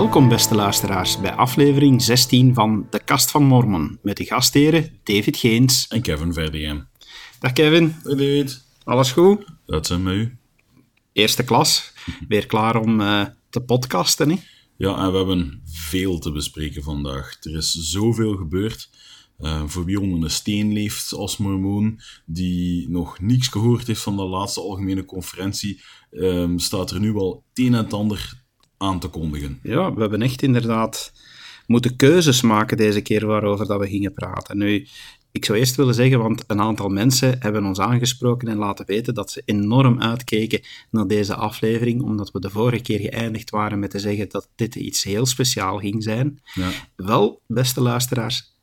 Welkom beste luisteraars bij aflevering 16 van De Kast van Mormon met de gastheren David Geens en Kevin Verdiem. Dag Kevin. Hoi David. Alles goed? Dat zijn met u. Eerste klas. Weer klaar om uh, te podcasten, hè? Ja, en we hebben veel te bespreken vandaag. Er is zoveel gebeurd. Uh, voor wie onder een steen leeft als mormoon, die nog niets gehoord heeft van de laatste algemene conferentie, um, staat er nu wel het een en het ander aan te kondigen. Ja, we hebben echt inderdaad moeten keuzes maken deze keer waarover dat we gingen praten. Nu, ik zou eerst willen zeggen, want een aantal mensen hebben ons aangesproken en laten weten dat ze enorm uitkeken naar deze aflevering, omdat we de vorige keer geëindigd waren met te zeggen dat dit iets heel speciaal ging zijn. Ja. Wel, beste luisteraars,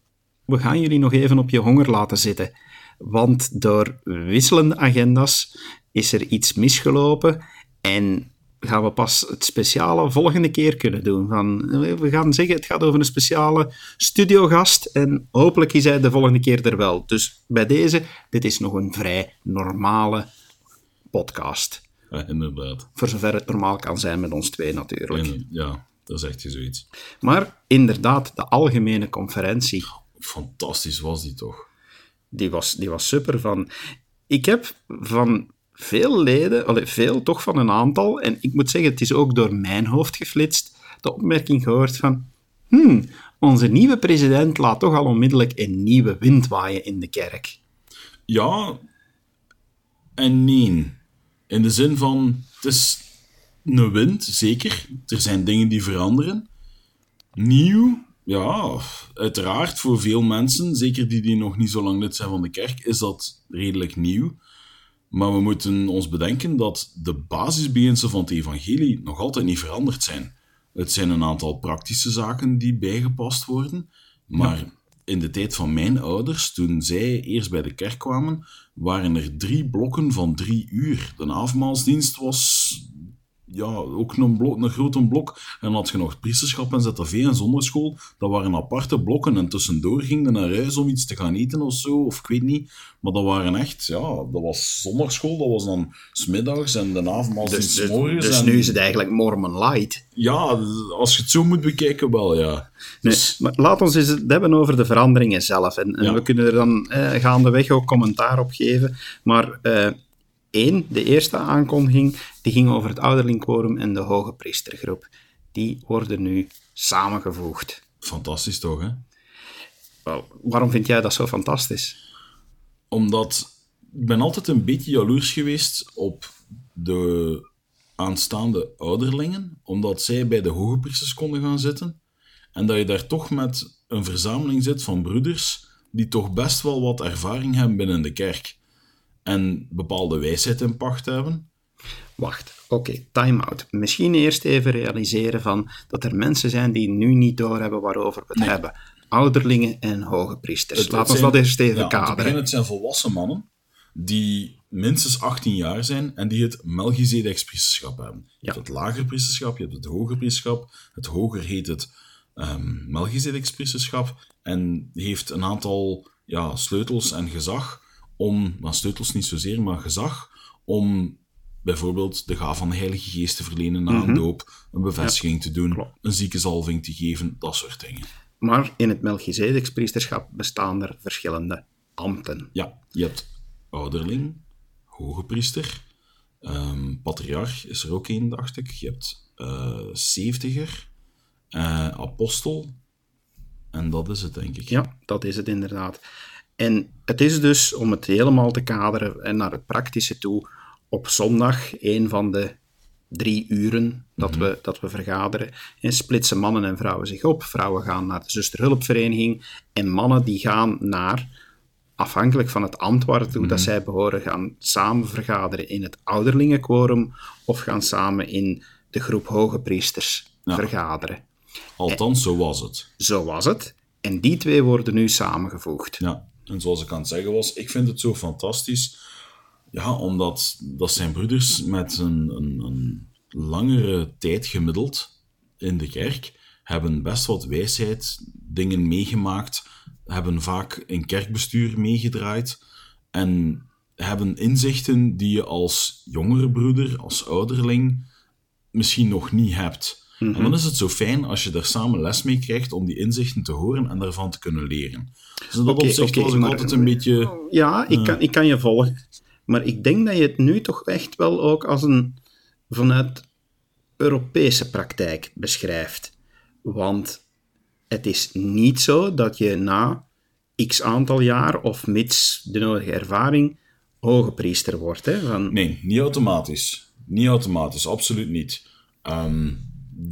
we gaan jullie nog even op je honger laten zitten. Want door wisselende agenda's is er iets misgelopen en gaan we pas het speciale volgende keer kunnen doen. Van, we gaan zeggen, het gaat over een speciale studiogast en hopelijk is hij de volgende keer er wel. Dus bij deze, dit is nog een vrij normale podcast. Ja, inderdaad. Voor zover het normaal kan zijn met ons twee natuurlijk. ja, dat is echt zoiets. Maar inderdaad, de algemene conferentie. Fantastisch was die toch? Die was, die was super. Van, ik heb van veel leden, veel toch van een aantal, en ik moet zeggen, het is ook door mijn hoofd geflitst, de opmerking gehoord van, hmm, onze nieuwe president laat toch al onmiddellijk een nieuwe wind waaien in de kerk. Ja en nee. In de zin van, het is een wind, zeker. Er zijn dingen die veranderen. Nieuw, ja, uiteraard voor veel mensen, zeker die, die nog niet zo lang lid zijn van de kerk, is dat redelijk nieuw. Maar we moeten ons bedenken dat de basisbeginselen van het evangelie nog altijd niet veranderd zijn. Het zijn een aantal praktische zaken die bijgepast worden, maar in de tijd van mijn ouders, toen zij eerst bij de kerk kwamen, waren er drie blokken van drie uur. De avondmaalsdienst was ja, ook een, blok, een grote blok. En had je nog priesterschap en ZTV en zonderschool. Dat waren aparte blokken. En tussendoor ging je naar huis om iets te gaan eten of zo, of ik weet niet. Maar dat waren echt, ja, dat was zonderschool, dat was dan smiddags en de avond dus, dus, morgens. Dus nu is het eigenlijk Mormon Light. Ja, als je het zo moet bekijken, wel, ja. Dus... Maar laat ons eens het hebben over de veranderingen zelf. En, we kunnen er dan eh, gaandeweg ook commentaar op geven. Maar... Eh, 1, de eerste aankondiging, die ging over het ouderlingquorum en de hoge priestergroep. Die worden nu samengevoegd. Fantastisch toch, hè? Waarom vind jij dat zo fantastisch? Omdat ik ben altijd een beetje jaloers geweest op de aanstaande ouderlingen, omdat zij bij de hoge priesters konden gaan zitten. En dat je daar toch met een verzameling zit van broeders die toch best wel wat ervaring hebben binnen de kerk en bepaalde wijsheid in pacht hebben? Wacht, oké, time-out. Misschien eerst even realiseren van dat er mensen zijn die nu niet doorhebben waarover we het hebben. Ouderlingen en hoge priesters. Het, Laat ons dat eerst even ja, kaderen. Het zijn volwassen mannen die minstens 18 jaar zijn en die het Melchizedeks priesterschap hebben. Je hebt het lager priesterschap, je hebt het hoger priesterschap. Het hoger heet het um, Melchizedeks priesterschap en heeft een aantal ja, sleutels en gezag om, maar sleutels niet zozeer, maar gezag, om bijvoorbeeld de gaaf van de Heilige Geest te verlenen na een mhm. doop, een bevestiging te doen, een ziekenzalving te geven, dat soort dingen. Maar in het Melchizedeks-priesterschap bestaan er verschillende ambten. Ja, je hebt ouderling, hoge priester, um, patriarch is er ook één, dacht ik. Je hebt uh, zeventiger, uh, apostel, en dat is het, denk ik. Ja, dat is het inderdaad. En het is dus, om het helemaal te kaderen en naar het praktische toe, op zondag een van de drie uren dat, mhm. we, dat we vergaderen. En splitsen mannen en vrouwen zich op. Vrouwen gaan naar de zusterhulpvereniging en mannen die gaan naar, afhankelijk van het ambt waartoe mm dat zij behoren, gaan samen vergaderen in het ouderlingenquorum of gaan samen in de groep hoge priesters vergaderen. Althans, zo was het. Zo was het. En die twee worden nu samengevoegd. Ja. En zoals ik aan het zeggen was, ik vind het zo fantastisch. Ja, omdat dat zijn broeders met een, een, een langere tijd gemiddeld in de kerk hebben best wat wijsheid, dingen meegemaakt, hebben vaak in kerkbestuur meegedraaid en hebben inzichten die je als jongere broeder, als ouderling, misschien nog niet hebt. En dan is het zo fijn als je daar samen les mee krijgt om die inzichten te horen en daarvan te kunnen leren. Dus in dat Oké, opzicht was ik maar- altijd een beetje... Ja, ik kan, ik kan je volgen. Maar ik denk dat je het nu toch echt wel ook als een vanuit Europese praktijk beschrijft. Want het is niet zo dat je na x aantal jaar of mits de nodige ervaring hoge priester wordt. Hè, van, Nee, niet automatisch. Niet automatisch, absoluut niet. Ehm,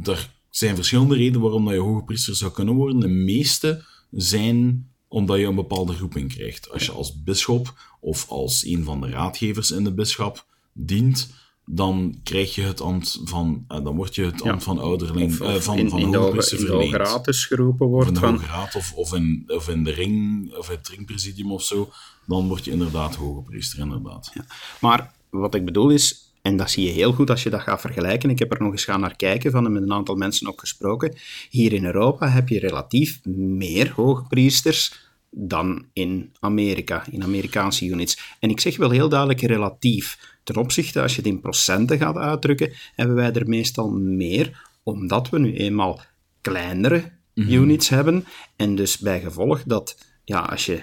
er zijn verschillende redenen waarom dat je hoge priester zou kunnen worden. De meeste zijn omdat je een bepaalde roeping krijgt. Als je als bisschop of als een van de raadgevers in de bisschop dient, dan krijg je het ambt van, eh, dan word je het ambt van ouderling, of, eh, van, in, van in, de hoge hoge, in de Hoge. Raad dus geroepen Of in wordt de. Hoge Raad of, of, in, of in de ring, of het ringpresidium of zo, dan word je inderdaad hoge priester, inderdaad. Maar wat ik bedoel is, en dat zie je heel goed als je dat gaat vergelijken, ik heb er nog eens gaan naar kijken van en met een aantal mensen ook gesproken, hier in Europa heb je relatief meer hoogpriesters dan in Amerika, in Amerikaanse units. En ik zeg wel heel duidelijk relatief. Ten opzichte, als je het in procenten gaat uitdrukken, hebben wij er meestal meer, omdat we nu eenmaal kleinere units hebben. En dus bij gevolg dat, ja, als je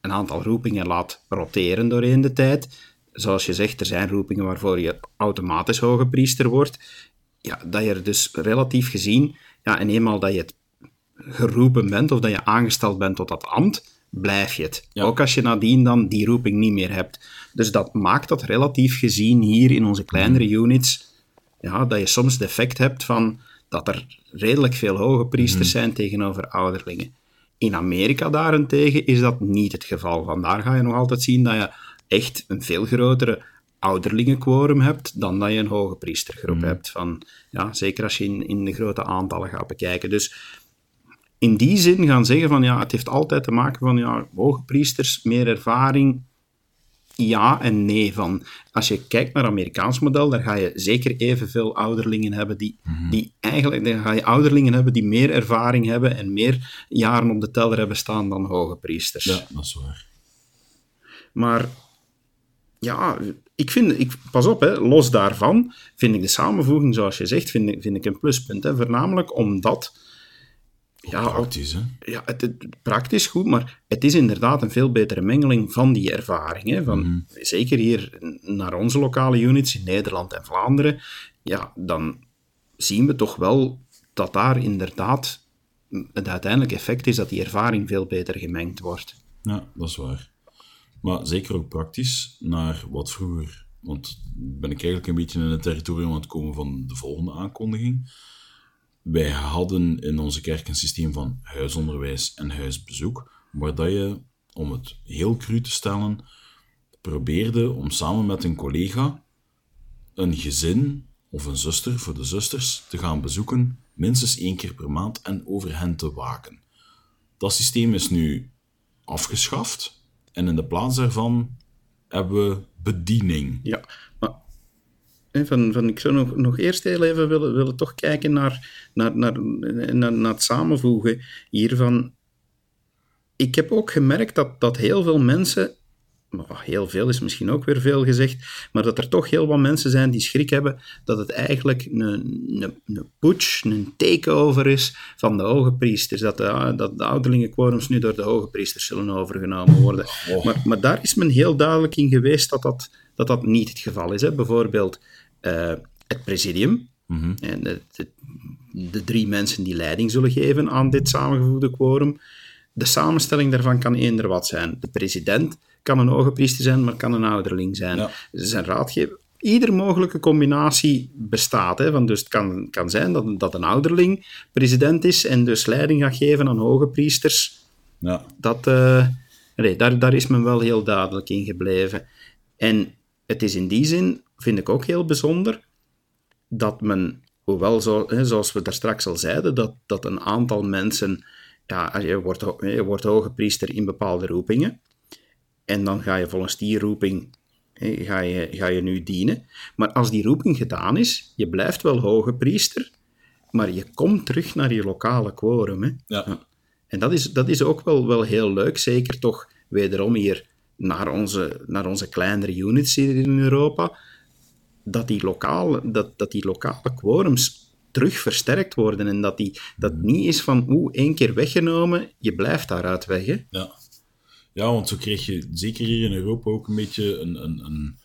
een aantal roepingen laat roteren doorheen de tijd, zoals je zegt, er zijn roepingen waarvoor je automatisch hoge priester wordt, ja, dat je er dus relatief gezien, ja, en eenmaal dat je het geroepen bent of dat je aangesteld bent tot dat ambt, blijf je het. Ja. Ook als je nadien dan die roeping niet meer hebt. Dus dat maakt dat relatief gezien hier in onze kleinere units, ja, dat je soms het effect hebt van dat er redelijk veel hoge priesters zijn tegenover ouderlingen. In Amerika daarentegen is dat niet het geval. Vandaar ga je nog altijd zien dat je echt een veel grotere ouderlingenquorum hebt dan dat je een hoge priestergroep hebt. Van, ja, zeker als je in, in de grote aantallen gaat bekijken. Dus in die zin gaan zeggen van ja, het heeft altijd te maken van ja, hoge priesters, meer ervaring, ja en nee. Van, als je kijkt naar het Amerikaans model, daar ga je zeker evenveel ouderlingen hebben die, die eigenlijk, dan ga je ouderlingen hebben die meer ervaring hebben en meer jaren op de teller hebben staan dan hoge priesters. Ja, dat is waar. Maar ja, ik vind, ik, pas op, hè, los daarvan vind ik de samenvoeging, zoals je zegt, vind ik, vind ik een pluspunt. Hè, voornamelijk omdat, ja, Praktisch, hè? ja het, het- praktisch goed, maar het is inderdaad een veel betere mengeling van die ervaring. Hè, van, Zeker hier naar onze lokale units in Nederland en Vlaanderen, ja, dan zien we toch wel dat daar inderdaad het uiteindelijke effect is dat die ervaring veel beter gemengd wordt. Ja, dat is waar. Maar zeker ook praktisch naar wat vroeger. Want ben ik eigenlijk een beetje in het territorium aan het komen van de volgende aankondiging. Wij hadden in onze kerk een systeem van huisonderwijs en huisbezoek, waar dat je, om het heel cru te stellen, probeerde om samen met een collega een gezin of een zuster voor de zusters te gaan bezoeken, minstens één keer per maand en over hen te waken. Dat systeem is nu afgeschaft en in de plaats daarvan hebben we bediening. Ja, maar van, van, ik zou nog, nog eerst heel even willen, willen toch kijken naar, naar, naar, naar, naar het samenvoegen hiervan. Ik heb ook gemerkt dat, dat heel veel mensen, heel veel is misschien ook weer veel gezegd, maar dat er toch heel wat mensen zijn die schrik hebben dat het eigenlijk een, een, een putsch, een takeover is van de hoge priesters. Dat de, dat de ouderlingenquorums nu door de hoge priesters zullen overgenomen worden. Oh. Maar, maar daar is men heel duidelijk in geweest dat dat, dat, dat niet het geval is. Hè. Bijvoorbeeld eh, het presidium. En de, de, de drie mensen die leiding zullen geven aan dit samengevoegde quorum. De samenstelling daarvan kan eender wat zijn. De president kan een hoge priester zijn, maar kan een ouderling zijn. Ja. Ze zijn raadgever. Ieder mogelijke combinatie bestaat. Hè, van dus het kan, kan zijn dat, dat een ouderling president is en dus leiding gaat geven aan hoge priesters Ja, dat, eh, nee, daar, daar is men wel heel duidelijk in gebleven. En het is in die zin, vind ik ook heel bijzonder, dat men, hoewel zo, hè, zoals we daar straks al zeiden, dat, dat een aantal mensen, ja, je wordt, je wordt hoge priester in bepaalde roepingen, en dan ga je volgens die roeping hè, ga je, ga je nu dienen. Maar als die roeping gedaan is, je blijft wel hoge priester, maar je komt terug naar je lokale quorum. Hè. ja. En dat is, dat is ook wel, wel heel leuk, zeker toch wederom hier naar onze, naar onze kleinere units hier in Europa, dat die lokale, dat, dat die lokale quorums terug versterkt worden. En dat die, dat niet is van, oeh, één keer weggenomen, je blijft daaruit weg. Hè? Ja. Ja, want zo kreeg je zeker hier in Europa ook een beetje een, een, een,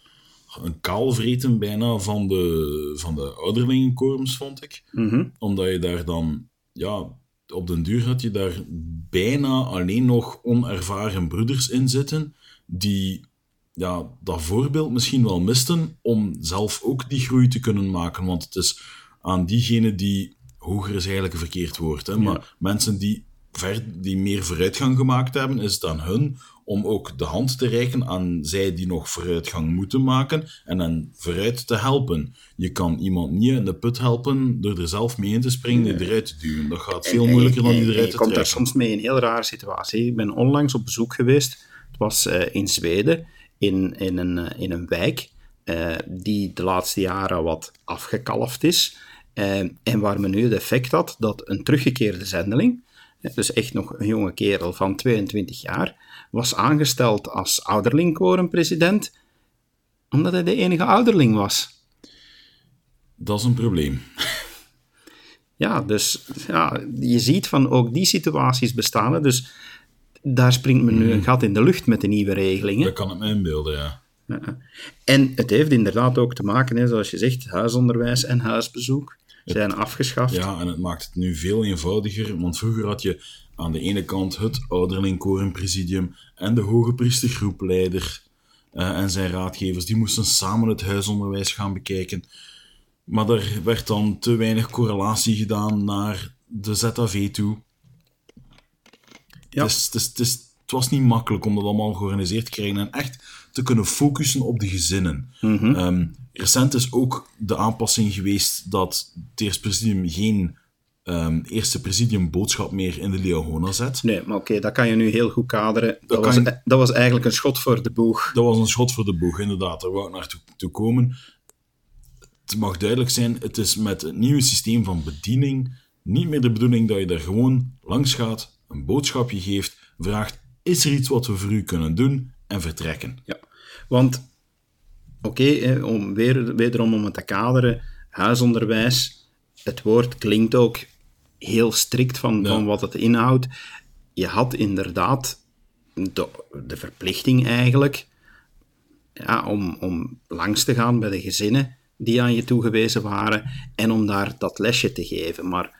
een kaalvreten bijna van de, van de ouderlingenkorms, vond ik. Mhm. Omdat je daar dan, ja, op den duur had je daar bijna alleen nog onervaren broeders in zitten, die ja, dat voorbeeld misschien wel misten om zelf ook die groei te kunnen maken. Want het is aan diegenen die, hoger is eigenlijk een verkeerd woord, hè, maar mensen die, ver, die meer vooruitgang gemaakt hebben, is het aan hun om ook de hand te reiken aan zij die nog vooruitgang moeten maken en hen vooruit te helpen. Je kan iemand niet in de put helpen door er zelf mee in te springen en eruit te duwen. Dat gaat veel moeilijker dan En- die en eruit Je te komt daar trekken. soms mee in een heel rare situatie. Ik ben onlangs op bezoek geweest. Het was eh, in Zweden, in, in, een, eh, in een wijk eh, die de laatste jaren wat afgekalfd is. en waar men nu het effect had dat een teruggekeerde zendeling, dus echt nog een jonge kerel van 22 jaar, was aangesteld als ouderlingquorumpresident, omdat hij de enige ouderling was. Dat is een probleem. Ja, dus ja, je ziet van ook die situaties bestaan. Dus daar springt men nu een gat in de lucht met de nieuwe regelingen. Dat kan ik me inbeelden, ja. En het heeft inderdaad ook te maken, hè, zoals je zegt, huisonderwijs en huisbezoek zijn afgeschaft. Ja, en het maakt het nu veel eenvoudiger, want vroeger had je aan de ene kant het ouderlingquorumpresidium en de hoge priestergroepleider eh, en zijn raadgevers, die moesten samen het huisonderwijs gaan bekijken. Maar er werd dan te weinig correlatie gedaan naar de ZAV toe. Ja. Het, is, het, is, het, is- het was niet makkelijk om dat allemaal georganiseerd te krijgen en echt te kunnen focussen op de gezinnen. Ehm, recent is ook de aanpassing geweest dat het eerste presidium geen ehm, eerste presidium boodschap meer in de Leahona zet. Nee, maar oké, dat kan je nu heel goed kaderen. Dat, Dat was, kan- dat was eigenlijk een schot voor de boeg. Dat was een schot voor de boeg, inderdaad. Daar wou ik naartoe toe komen. Het mag duidelijk zijn, het is met het nieuwe systeem van bediening niet meer de bedoeling dat je daar gewoon langs gaat, een boodschapje geeft, vraagt, is er iets wat we voor u kunnen doen, en vertrekken. Ja, want oké, om weer, wederom om het te kaderen, huisonderwijs, het woord klinkt ook heel strikt van, Ja. van wat het inhoudt. Je had inderdaad de, de verplichting eigenlijk ja, om, om langs te gaan bij de gezinnen die aan je toegewezen waren en om daar dat lesje te geven. Maar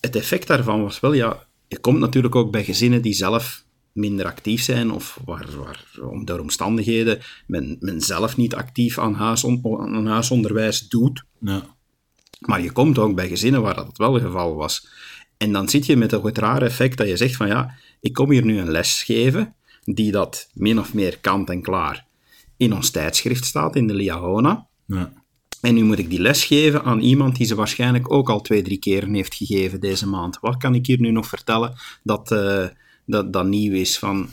het effect daarvan was wel, ja, je komt natuurlijk ook bij gezinnen die zelf minder actief zijn of waar, waar om door omstandigheden men, men zelf niet actief aan, huison, aan huisonderwijs doet. Ja. Maar je komt ook bij gezinnen waar dat wel het geval was. En dan zit je met het rare effect dat je zegt van ja, ik kom hier nu een les geven die dat min of meer kant en klaar in ons tijdschrift staat, in de Liahona. Ja. En nu moet ik die les geven aan iemand die ze waarschijnlijk ook al twee, drie keren heeft gegeven deze maand. Wat kan ik hier nu nog vertellen dat, eh, dat, dat nieuw is? Van...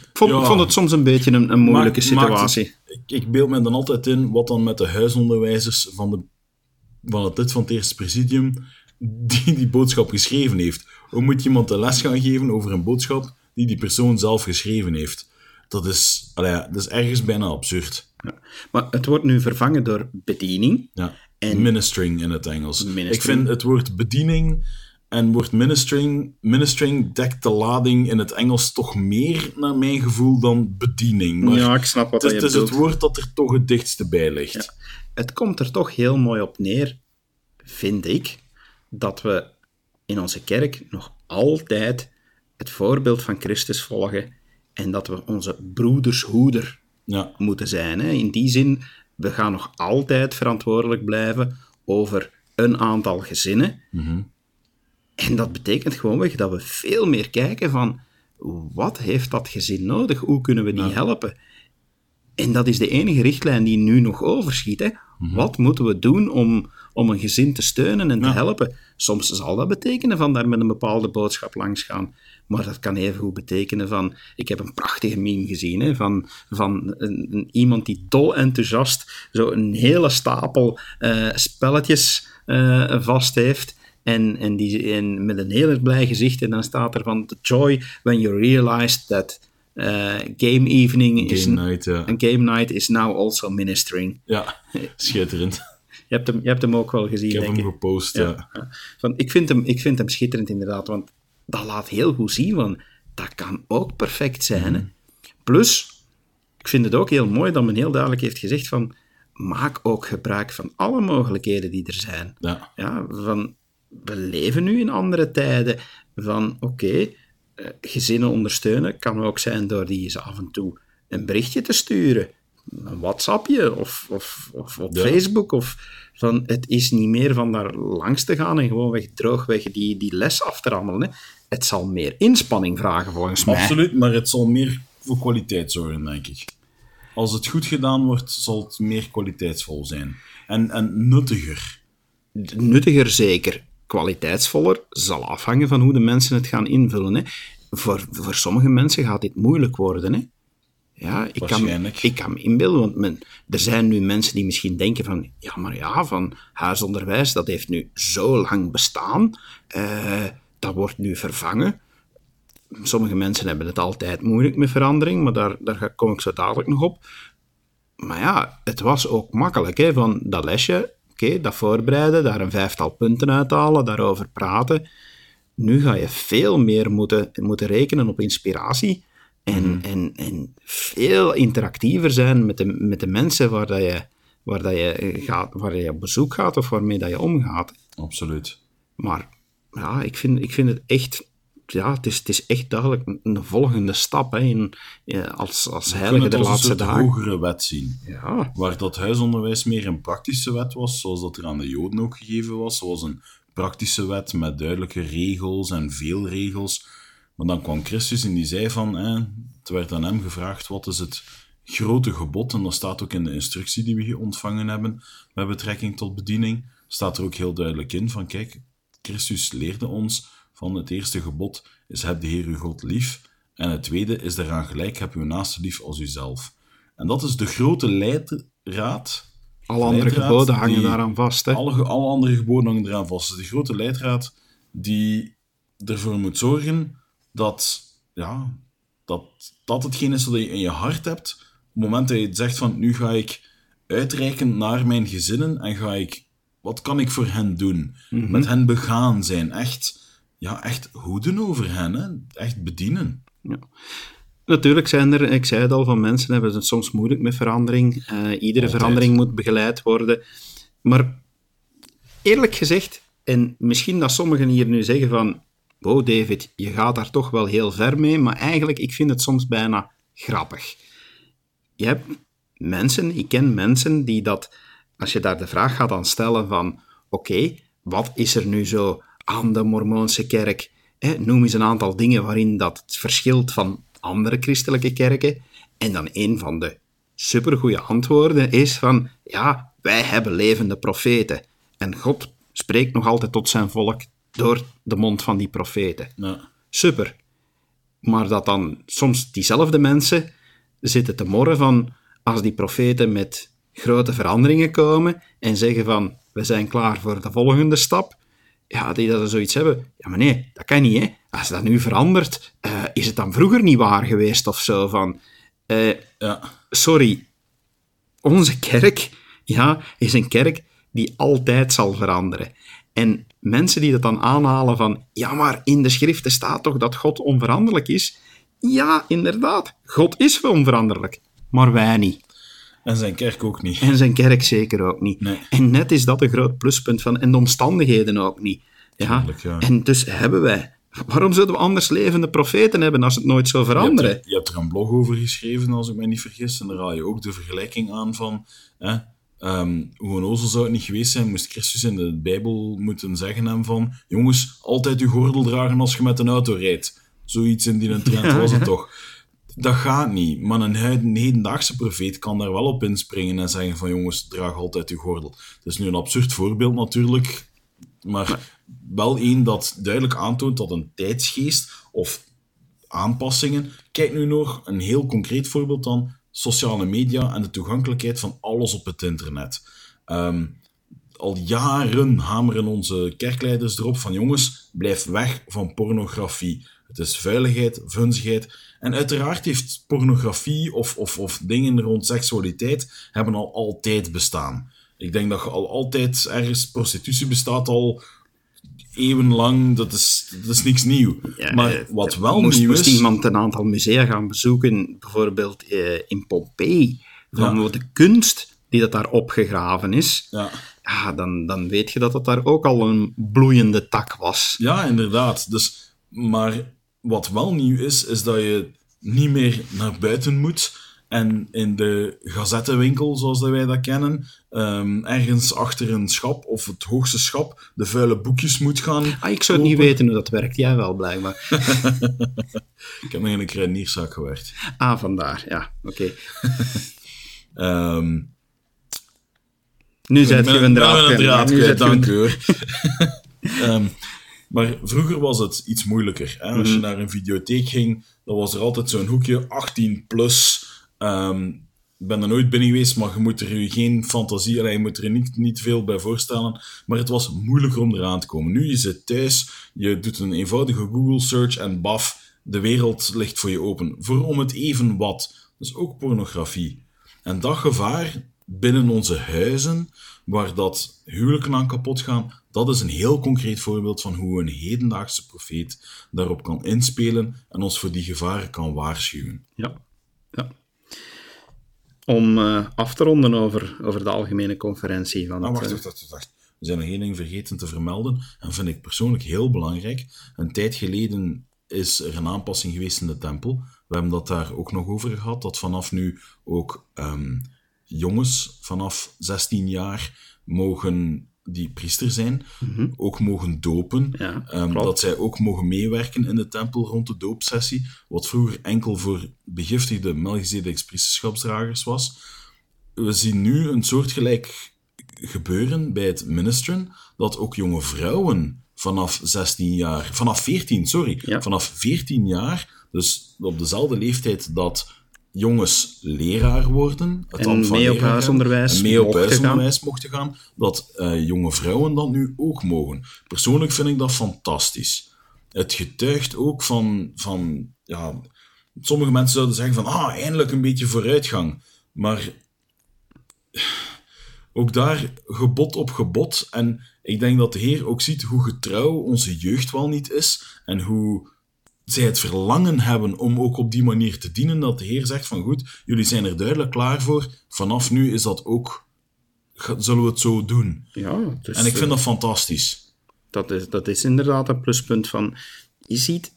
Ik, vond, Ja. ik vond het soms een beetje een, een moeilijke Maakt- situatie. ik, ik beeld me dan altijd in wat dan met de huisonderwijzers van, de, van het lid van het eerste presidium die die boodschap geschreven heeft. Hoe moet je iemand de les gaan geven over een boodschap die die persoon zelf geschreven heeft? Dat is, ja, dat is ergens bijna absurd. Maar het wordt nu vervangen door bediening. Ja. En- Ministering in het Engels. Ministering. Ik vind het woord bediening en woord ministering, ministering dekt de lading in het Engels toch meer, naar mijn gevoel, dan bediening. Maar ja, ik snap wat het je het is het woord dat er toch het dichtste bij ligt. Het komt er toch heel mooi op neer, vind ik, dat we in onze kerk nog altijd het voorbeeld van Christus volgen en dat we onze broedershoeder Ja. moeten zijn. Hè. In die zin, we gaan nog altijd verantwoordelijk blijven over een aantal gezinnen. En dat betekent gewoonweg dat we veel meer kijken van wat heeft dat gezin nodig? Hoe kunnen we die helpen? En dat is de enige richtlijn die nu nog overschiet. Hè? Wat moeten we doen om, om een gezin te steunen en te helpen? Soms zal dat betekenen van daar met een bepaalde boodschap langs gaan. Maar dat kan even goed betekenen van... Ik heb een prachtige meme gezien hè, van, van een, een- iemand die dol enthousiast zo een hele stapel eh, spelletjes eh, vast heeft. En, en, die, en met een heel erg blij gezicht. En dan staat er van... The joy when you realized that eh, game evening is... Game night, ja. Game night is now also ministering. Ja, schitterend. Je hebt hem, je hebt hem ook wel gezien, Ik heb denk hem ik. gepost, ja. Ja. Van, ik, vind hem, ik vind hem schitterend, inderdaad. Want dat laat heel goed zien, want dat kan ook perfect zijn. Hè? Plus, ik vind het ook heel mooi dat men heel duidelijk heeft gezegd van maak ook gebruik van alle mogelijkheden die er zijn. Ja. Ja, van, we leven nu in andere tijden. Van, oké, eh, gezinnen ondersteunen kan ook zijn door die eens af en toe een berichtje te sturen. Een WhatsAppje of, of, of op Ja. Facebook. Of van, het is niet meer van daar langs te gaan en gewoonweg droogweg die, die les af te rammelen. Hè. Het zal meer inspanning vragen, volgens mij. Absoluut, maar het zal meer voor kwaliteit zorgen, denk ik. Als het goed gedaan wordt, zal het meer kwaliteitsvol zijn. En, en nuttiger. nuttiger zeker. Kwaliteitsvoller zal afhangen van hoe de mensen het gaan invullen. Hè. Voor, voor sommige mensen gaat dit moeilijk worden. Hè. Ja, ik kan, ik kan me inbeelden, want men, er zijn nu mensen die misschien denken van, ja, maar ja, van huisonderwijs, dat heeft nu zo lang bestaan, eh, dat wordt nu vervangen. Sommige mensen hebben het altijd moeilijk met verandering, maar daar, daar kom ik zo dadelijk nog op. Maar ja, het was ook makkelijk, hè, van dat lesje, oké, dat voorbereiden, daar een vijftal punten uithalen, daarover praten. Nu ga je veel meer moeten, moeten rekenen op inspiratie en, en, en veel interactiever zijn met de, met de mensen waar, dat je, waar, dat je gaat, waar je op bezoek gaat of waarmee dat je omgaat. Absoluut. Maar ja, ik vind, ik vind het echt... Ja, het is, het is echt duidelijk een- een volgende stap hè, in, als, als heilige de een laatste dagen. hogere wet zien. Ja, Waar dat huisonderwijs meer een praktische wet was, zoals dat er aan de Joden ook gegeven was, zoals een praktische wet met duidelijke regels en veel regels. Maar dan kwam Christus en die zei van, hè, het werd aan hem gevraagd, wat is het grote gebod? En dat staat ook in de instructie die we ontvangen hebben met betrekking tot bediening, staat er ook heel duidelijk in van, kijk, Christus leerde ons van het eerste gebod is heb de Heer uw God lief. En het tweede is daaraan gelijk, heb uw naaste lief als uzelf. En dat is de grote leidraad. alle andere Leidraad geboden hangen die- daaraan vast. Hè. Alle, alle andere geboden hangen eraan vast. Is de grote leidraad die ervoor moet zorgen dat, ja, dat dat hetgeen is wat je in je hart hebt. Op het moment dat je zegt van, nu ga ik uitreiken naar mijn gezinnen en ga ik, wat kan ik voor hen doen? Met hen begaan zijn. Echt, ja, echt hoeden over hen. Hè? Echt bedienen. Ja. Natuurlijk zijn er, ik zei het al, van mensen hebben het soms moeilijk met verandering. Eh, iedere Altijd. verandering moet begeleid worden. Maar eerlijk gezegd, en misschien dat sommigen hier nu zeggen van wow David, je gaat daar toch wel heel ver mee, maar eigenlijk, ik vind het soms bijna grappig. Je hebt mensen, ik ken mensen die dat, als je daar de vraag gaat aan stellen van oké, wat is er nu zo aan de Mormoonse kerk? Hè, noem eens een aantal dingen waarin dat het verschilt van andere christelijke kerken. En dan een van de supergoeie antwoorden is van, ja, wij hebben levende profeten. En God spreekt nog altijd tot zijn volk door de mond van die profeten. Ja. Super. Maar dat dan soms diezelfde mensen zitten te morren van als die profeten met grote veranderingen komen en zeggen van we zijn klaar voor de volgende stap, ja, die dat zoiets hebben. Ja, maar nee, dat kan niet, hè. Als dat nu verandert, eh, is het dan vroeger niet waar geweest of zo van... eh, Ja. sorry, onze kerk ja, is een kerk die altijd zal veranderen. En mensen die dat dan aanhalen van, ja, maar in de schriften staat toch dat God onveranderlijk is? Ja, inderdaad, God is onveranderlijk, maar wij niet. En zijn kerk ook niet. En zijn kerk zeker ook niet. Nee. En net is dat een groot pluspunt van, en de omstandigheden ook niet. Ja? Tuurlijk, ja. En dus hebben wij... Waarom zouden we anders levende profeten hebben als het nooit zou Je hebt, veranderen? er, je hebt er een blog over geschreven, als ik me niet vergis. En daar haal je ook de vergelijking aan van... Hè, ehm, hoe onnozel zou het niet geweest zijn, moest Christus in de Bijbel moeten zeggen hem van... Jongens, altijd uw gordel dragen als je met een auto rijdt. Zoiets in die trend was het toch. Dat gaat niet. Maar een hedendaagse profeet kan daar wel op inspringen en zeggen van... Jongens, draag altijd uw gordel. Het is nu een absurd voorbeeld natuurlijk. Maar wel één dat duidelijk aantoont dat een tijdsgeest of aanpassingen. Kijk nu nog een heel concreet voorbeeld dan: sociale media en de toegankelijkheid van alles op het internet. Ehm, al jaren hameren onze kerkleiders erop van jongens, blijf weg van pornografie. Het is vuiligheid, vunzigheid. En uiteraard heeft pornografie of, of, of dingen rond seksualiteit hebben al altijd bestaan. Ik denk dat je al altijd ergens prostitutie bestaat al eeuwenlang. Dat is, dat is niks nieuw. Ja, maar eh, wat wel moest, nieuw moest is. iemand een aantal musea gaan bezoeken, bijvoorbeeld eh, in Pompeii, van Ja. de kunst die dat daar opgegraven is, Ja. ja, dan, dan weet je dat dat daar ook al een bloeiende tak was. Ja, inderdaad. Dus, maar wat wel nieuw is, is dat je niet meer naar buiten moet en in de gazettenwinkel, zoals dat wij dat kennen, ehm, ergens achter een schap of het hoogste schap de vuile boekjes moet gaan. Ah, ik zou niet weten hoe dat werkt, jij wel blijkbaar. Ik heb nog in een kruidenierszaak gewerkt. Ah, vandaar, ja, oké. Ehm Nu zet je een draad Nu zet je een- maar vroeger was het iets moeilijker. Hè? Als je naar een videotheek ging, dan was er altijd zo'n hoekje 18 plus. Ehm, ik ben er nooit binnen geweest, maar je moet er je geen fantasie, allee, je moet er niet, niet veel bij voorstellen. Maar het was moeilijker om eraan te komen. Nu je zit thuis, je doet een eenvoudige Google search en baf, de wereld ligt voor je open. Voor om het even wat. Dus ook pornografie. En dat gevaar binnen onze huizen, waar dat huwelijken aan kapot gaan, dat is een heel concreet voorbeeld van hoe een hedendaagse profeet daarop kan inspelen en ons voor die gevaren kan waarschuwen. Ja, ja. Om eh, af te ronden over, over de algemene conferentie. Wacht, eh, wacht, wacht, wacht. We zijn nog één ding vergeten te vermelden, en vind ik persoonlijk heel belangrijk. Een tijd geleden is er een aanpassing geweest in de tempel. We hebben dat daar ook nog over gehad, dat vanaf nu ook ehm, jongens vanaf 16 jaar mogen die priester zijn, ook mogen dopen. Ja, Ehm, dat zij ook mogen meewerken in de tempel rond de doopsessie, wat vroeger enkel voor begiftigde Melchizedeks priesterschapsdragers was. We zien nu een soortgelijk gebeuren bij het ministeren, dat ook jonge vrouwen vanaf 16 jaar, vanaf 14, sorry, Ja. vanaf 14 jaar, dus op dezelfde leeftijd dat jongens leraar worden, het En mee op huisonderwijs mee op huisonderwijs mochten gaan, dat eh, jonge vrouwen dat nu ook mogen. Persoonlijk vind ik dat fantastisch. Het getuigt ook van, van ja, sommige mensen zouden zeggen van, ah, eindelijk een beetje vooruitgang. Maar ook daar gebod op gebod. En ik denk dat de Heer ook ziet hoe getrouw onze jeugd wel niet is. En hoe zij het verlangen hebben om ook op die manier te dienen. Dat de Heer zegt van goed, jullie zijn er duidelijk klaar voor. Vanaf nu is dat ook, zullen we het zo doen. ja, dus, En ik eh, vind dat fantastisch. dat, is, dat is inderdaad een pluspunt van... Je ziet,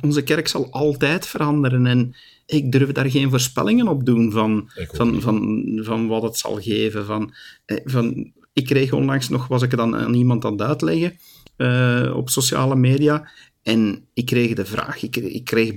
onze kerk zal altijd veranderen en ik durf daar geen voorspellingen op doen van, van, van, van wat het zal geven. Van, eh, van, ik kreeg onlangs nog, was ik dan aan iemand aan het uitleggen eh, op sociale media en ik kreeg de vraag, ik, ik kreeg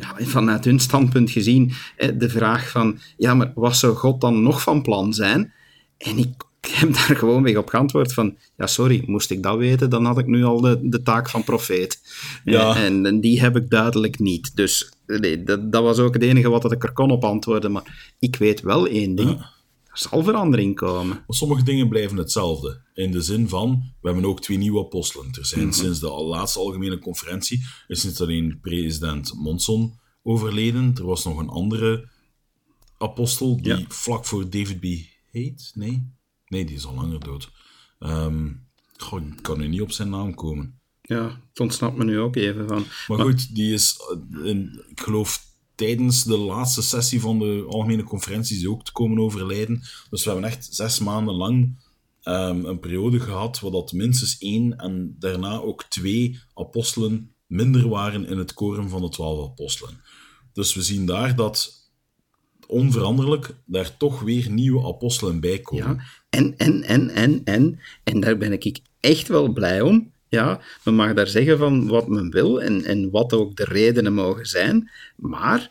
ja, vanuit hun standpunt gezien de vraag van, ja, maar wat zou God dan nog van plan zijn? En ik heb daar gewoon mee op geantwoord van, ja, sorry, moest ik dat weten, dan had ik nu al de, de taak van profeet. Ja. En, en die heb ik duidelijk niet. Dus nee, dat, dat was ook het enige wat ik er kon op antwoorden. Maar ik weet wel één ding, zal verandering komen. Maar sommige dingen blijven hetzelfde. In de zin van, we hebben ook twee nieuwe apostelen. Er zijn sinds de laatste algemene conferentie, is niet alleen president Monson overleden, er was nog een andere apostel die Ja. vlak voor David B. heet. Nee? Nee, die is al langer dood. Goh, ik kan nu niet op zijn naam komen. Ja, het ontsnapt me nu ook even van. Maar goed, die is, eh, in, ik geloof, tijdens de laatste sessie van de algemene conferentie is ook te komen overlijden. Dus we hebben echt zes maanden lang ehm, een periode gehad waar dat minstens één en daarna ook twee apostelen minder waren in het koren van de twaalf apostelen. Dus we zien daar dat onveranderlijk daar toch weer nieuwe apostelen bij komen. En, en, en, en, en, en daar ben ik echt wel blij om. Ja, men mag daar zeggen van wat men wil en, en wat ook de redenen mogen zijn. Maar,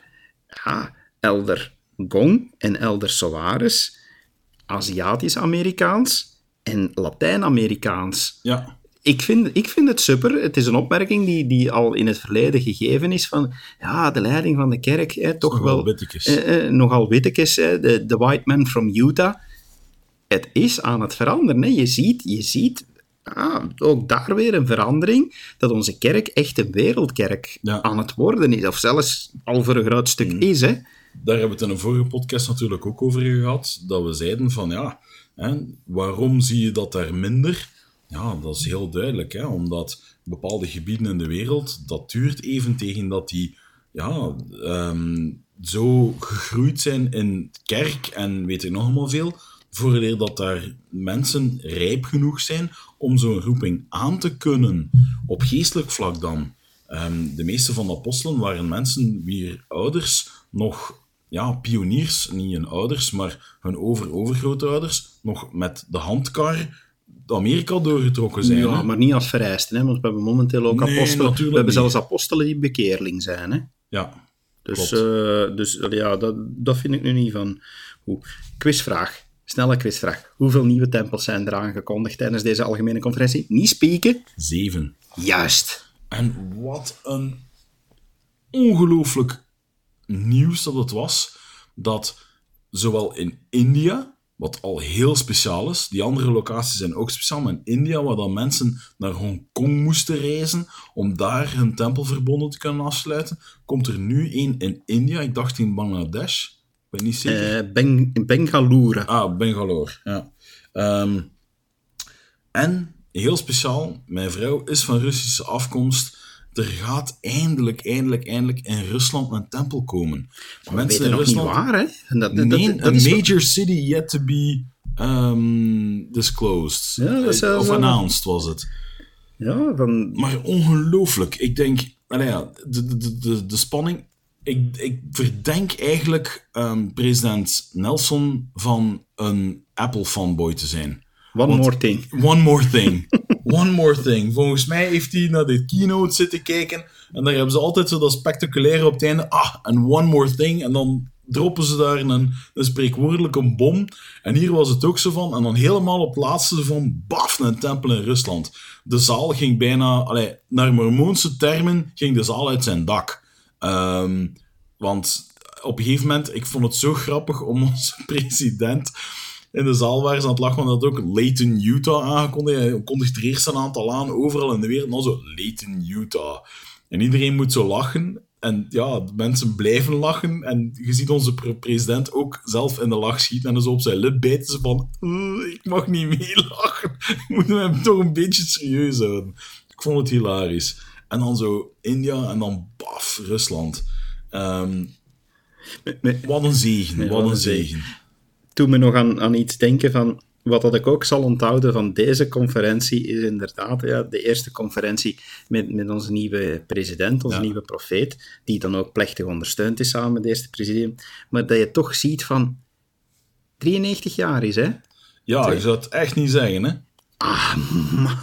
ja, Elder Gong en Elder Solaris, Aziatisch-Amerikaans en Latijn-Amerikaans. Ja, Ik vind, ik vind het super. Het is een opmerking die, die al in het verleden gegeven is van ja, de leiding van de kerk, hè, toch nogal wel wittekes. eh, eh, nogal wittekes, hè, de, de white man from Utah. Het is aan het veranderen. Hè. Je ziet, je ziet ah, ook daar weer een verandering, dat onze kerk echt een wereldkerk Ja. aan het worden is, of zelfs al voor een groot stuk is. Hè. Daar hebben we het in een vorige podcast natuurlijk ook over gehad, dat we zeiden van ja, Hè? Waarom zie je dat daar minder? Ja, dat is heel duidelijk. Hè? Omdat bepaalde gebieden in de wereld, dat duurt even tegen dat die ja, ehm, zo gegroeid zijn in kerk en weet ik nog allemaal veel, voordat dat daar mensen rijp genoeg zijn om zo'n roeping aan te kunnen, op geestelijk vlak dan. Ehm, de meeste van de apostelen waren mensen wier ouders nog ja, pioniers, niet hun ouders, maar hun over-overgrootouders, nog met de handkar Amerika doorgetrokken zijn. Ja, hè. maar niet als vereiste, hè, want we hebben momenteel ook Nee, apostelen. We hebben niet. zelfs apostelen die bekeerling zijn. Hè? Ja, Dus, eh, dus ja, dat, dat vind ik nu niet van. Hoe. Quizvraag. Snelle quizvraag. Hoeveel nieuwe tempels zijn er aangekondigd tijdens deze algemene conferentie? Niet spieken. zeven. Juist. En wat een ongelooflijk nieuws dat het was, dat zowel in India, wat al heel speciaal is, die andere locaties zijn ook speciaal, maar in India, waar dan mensen naar Hongkong moesten reizen om daar hun tempelverbonden te kunnen afsluiten, komt er nu één in India, ik dacht in Bangladesh, ben niet zeker. Eh ben, Bengaluru. Ah, Bangalore, ja. Ehm, en, heel speciaal, mijn vrouw is van Russische afkomst. Er gaat eindelijk, eindelijk, eindelijk in Rusland een tempel komen. We weten nog niet waar, hè? Dat, dat, dat- Nee, dat een major city yet to be um, disclosed. Ja, dat wel- of announced was het. Ja, van, Maar ongelooflijk. Ik denk, nou ja, de, de- de, de spanning. Ik, ik verdenk eigenlijk ehm, president Nelson van een Apple-fanboy te zijn. one Want- more thing. One more thing. One more thing. Volgens mij heeft hij naar de keynote zitten kijken. En daar hebben ze altijd zo dat spectaculaire op het einde. Ah, en one more thing. En dan droppen ze daar een, een spreekwoordelijke bom. En hier was het ook zo van. En dan helemaal op het laatste van. Baf, een tempel in Rusland. De zaal ging bijna. Allee, naar Mormoonse termen ging de zaal uit zijn dak. Ehm, want op een gegeven moment, ik vond het zo grappig om onze president in de zaal waren ze aan het lachen, want dat ook Layton, Utah aangekondigd. Hij kondigt er eerst een aantal aan, overal in de wereld. Dan zo, Layton, Utah. En iedereen moet zo lachen. En ja, mensen blijven lachen. En je ziet onze pre- president ook zelf in de lach schieten. En zo op zijn lip bijten ze van... "Eh, ik mag niet meelachen. Ik moet hem toch een beetje serieus houden. Ik vond het hilarisch. En dan zo India en dan baf, Rusland. Ehm, wat een zegen, Ja, wat een zegen. zegen. Toen me nog aan, aan iets denken van wat dat ik ook zal onthouden van deze conferentie is inderdaad ja, de eerste conferentie met, met onze nieuwe president, onze Ja. nieuwe profeet, die dan ook plechtig ondersteund is samen met de eerste president. Maar dat je toch ziet van 93 jaar is, hè? Ja, je zou het echt niet zeggen, hè? Ah,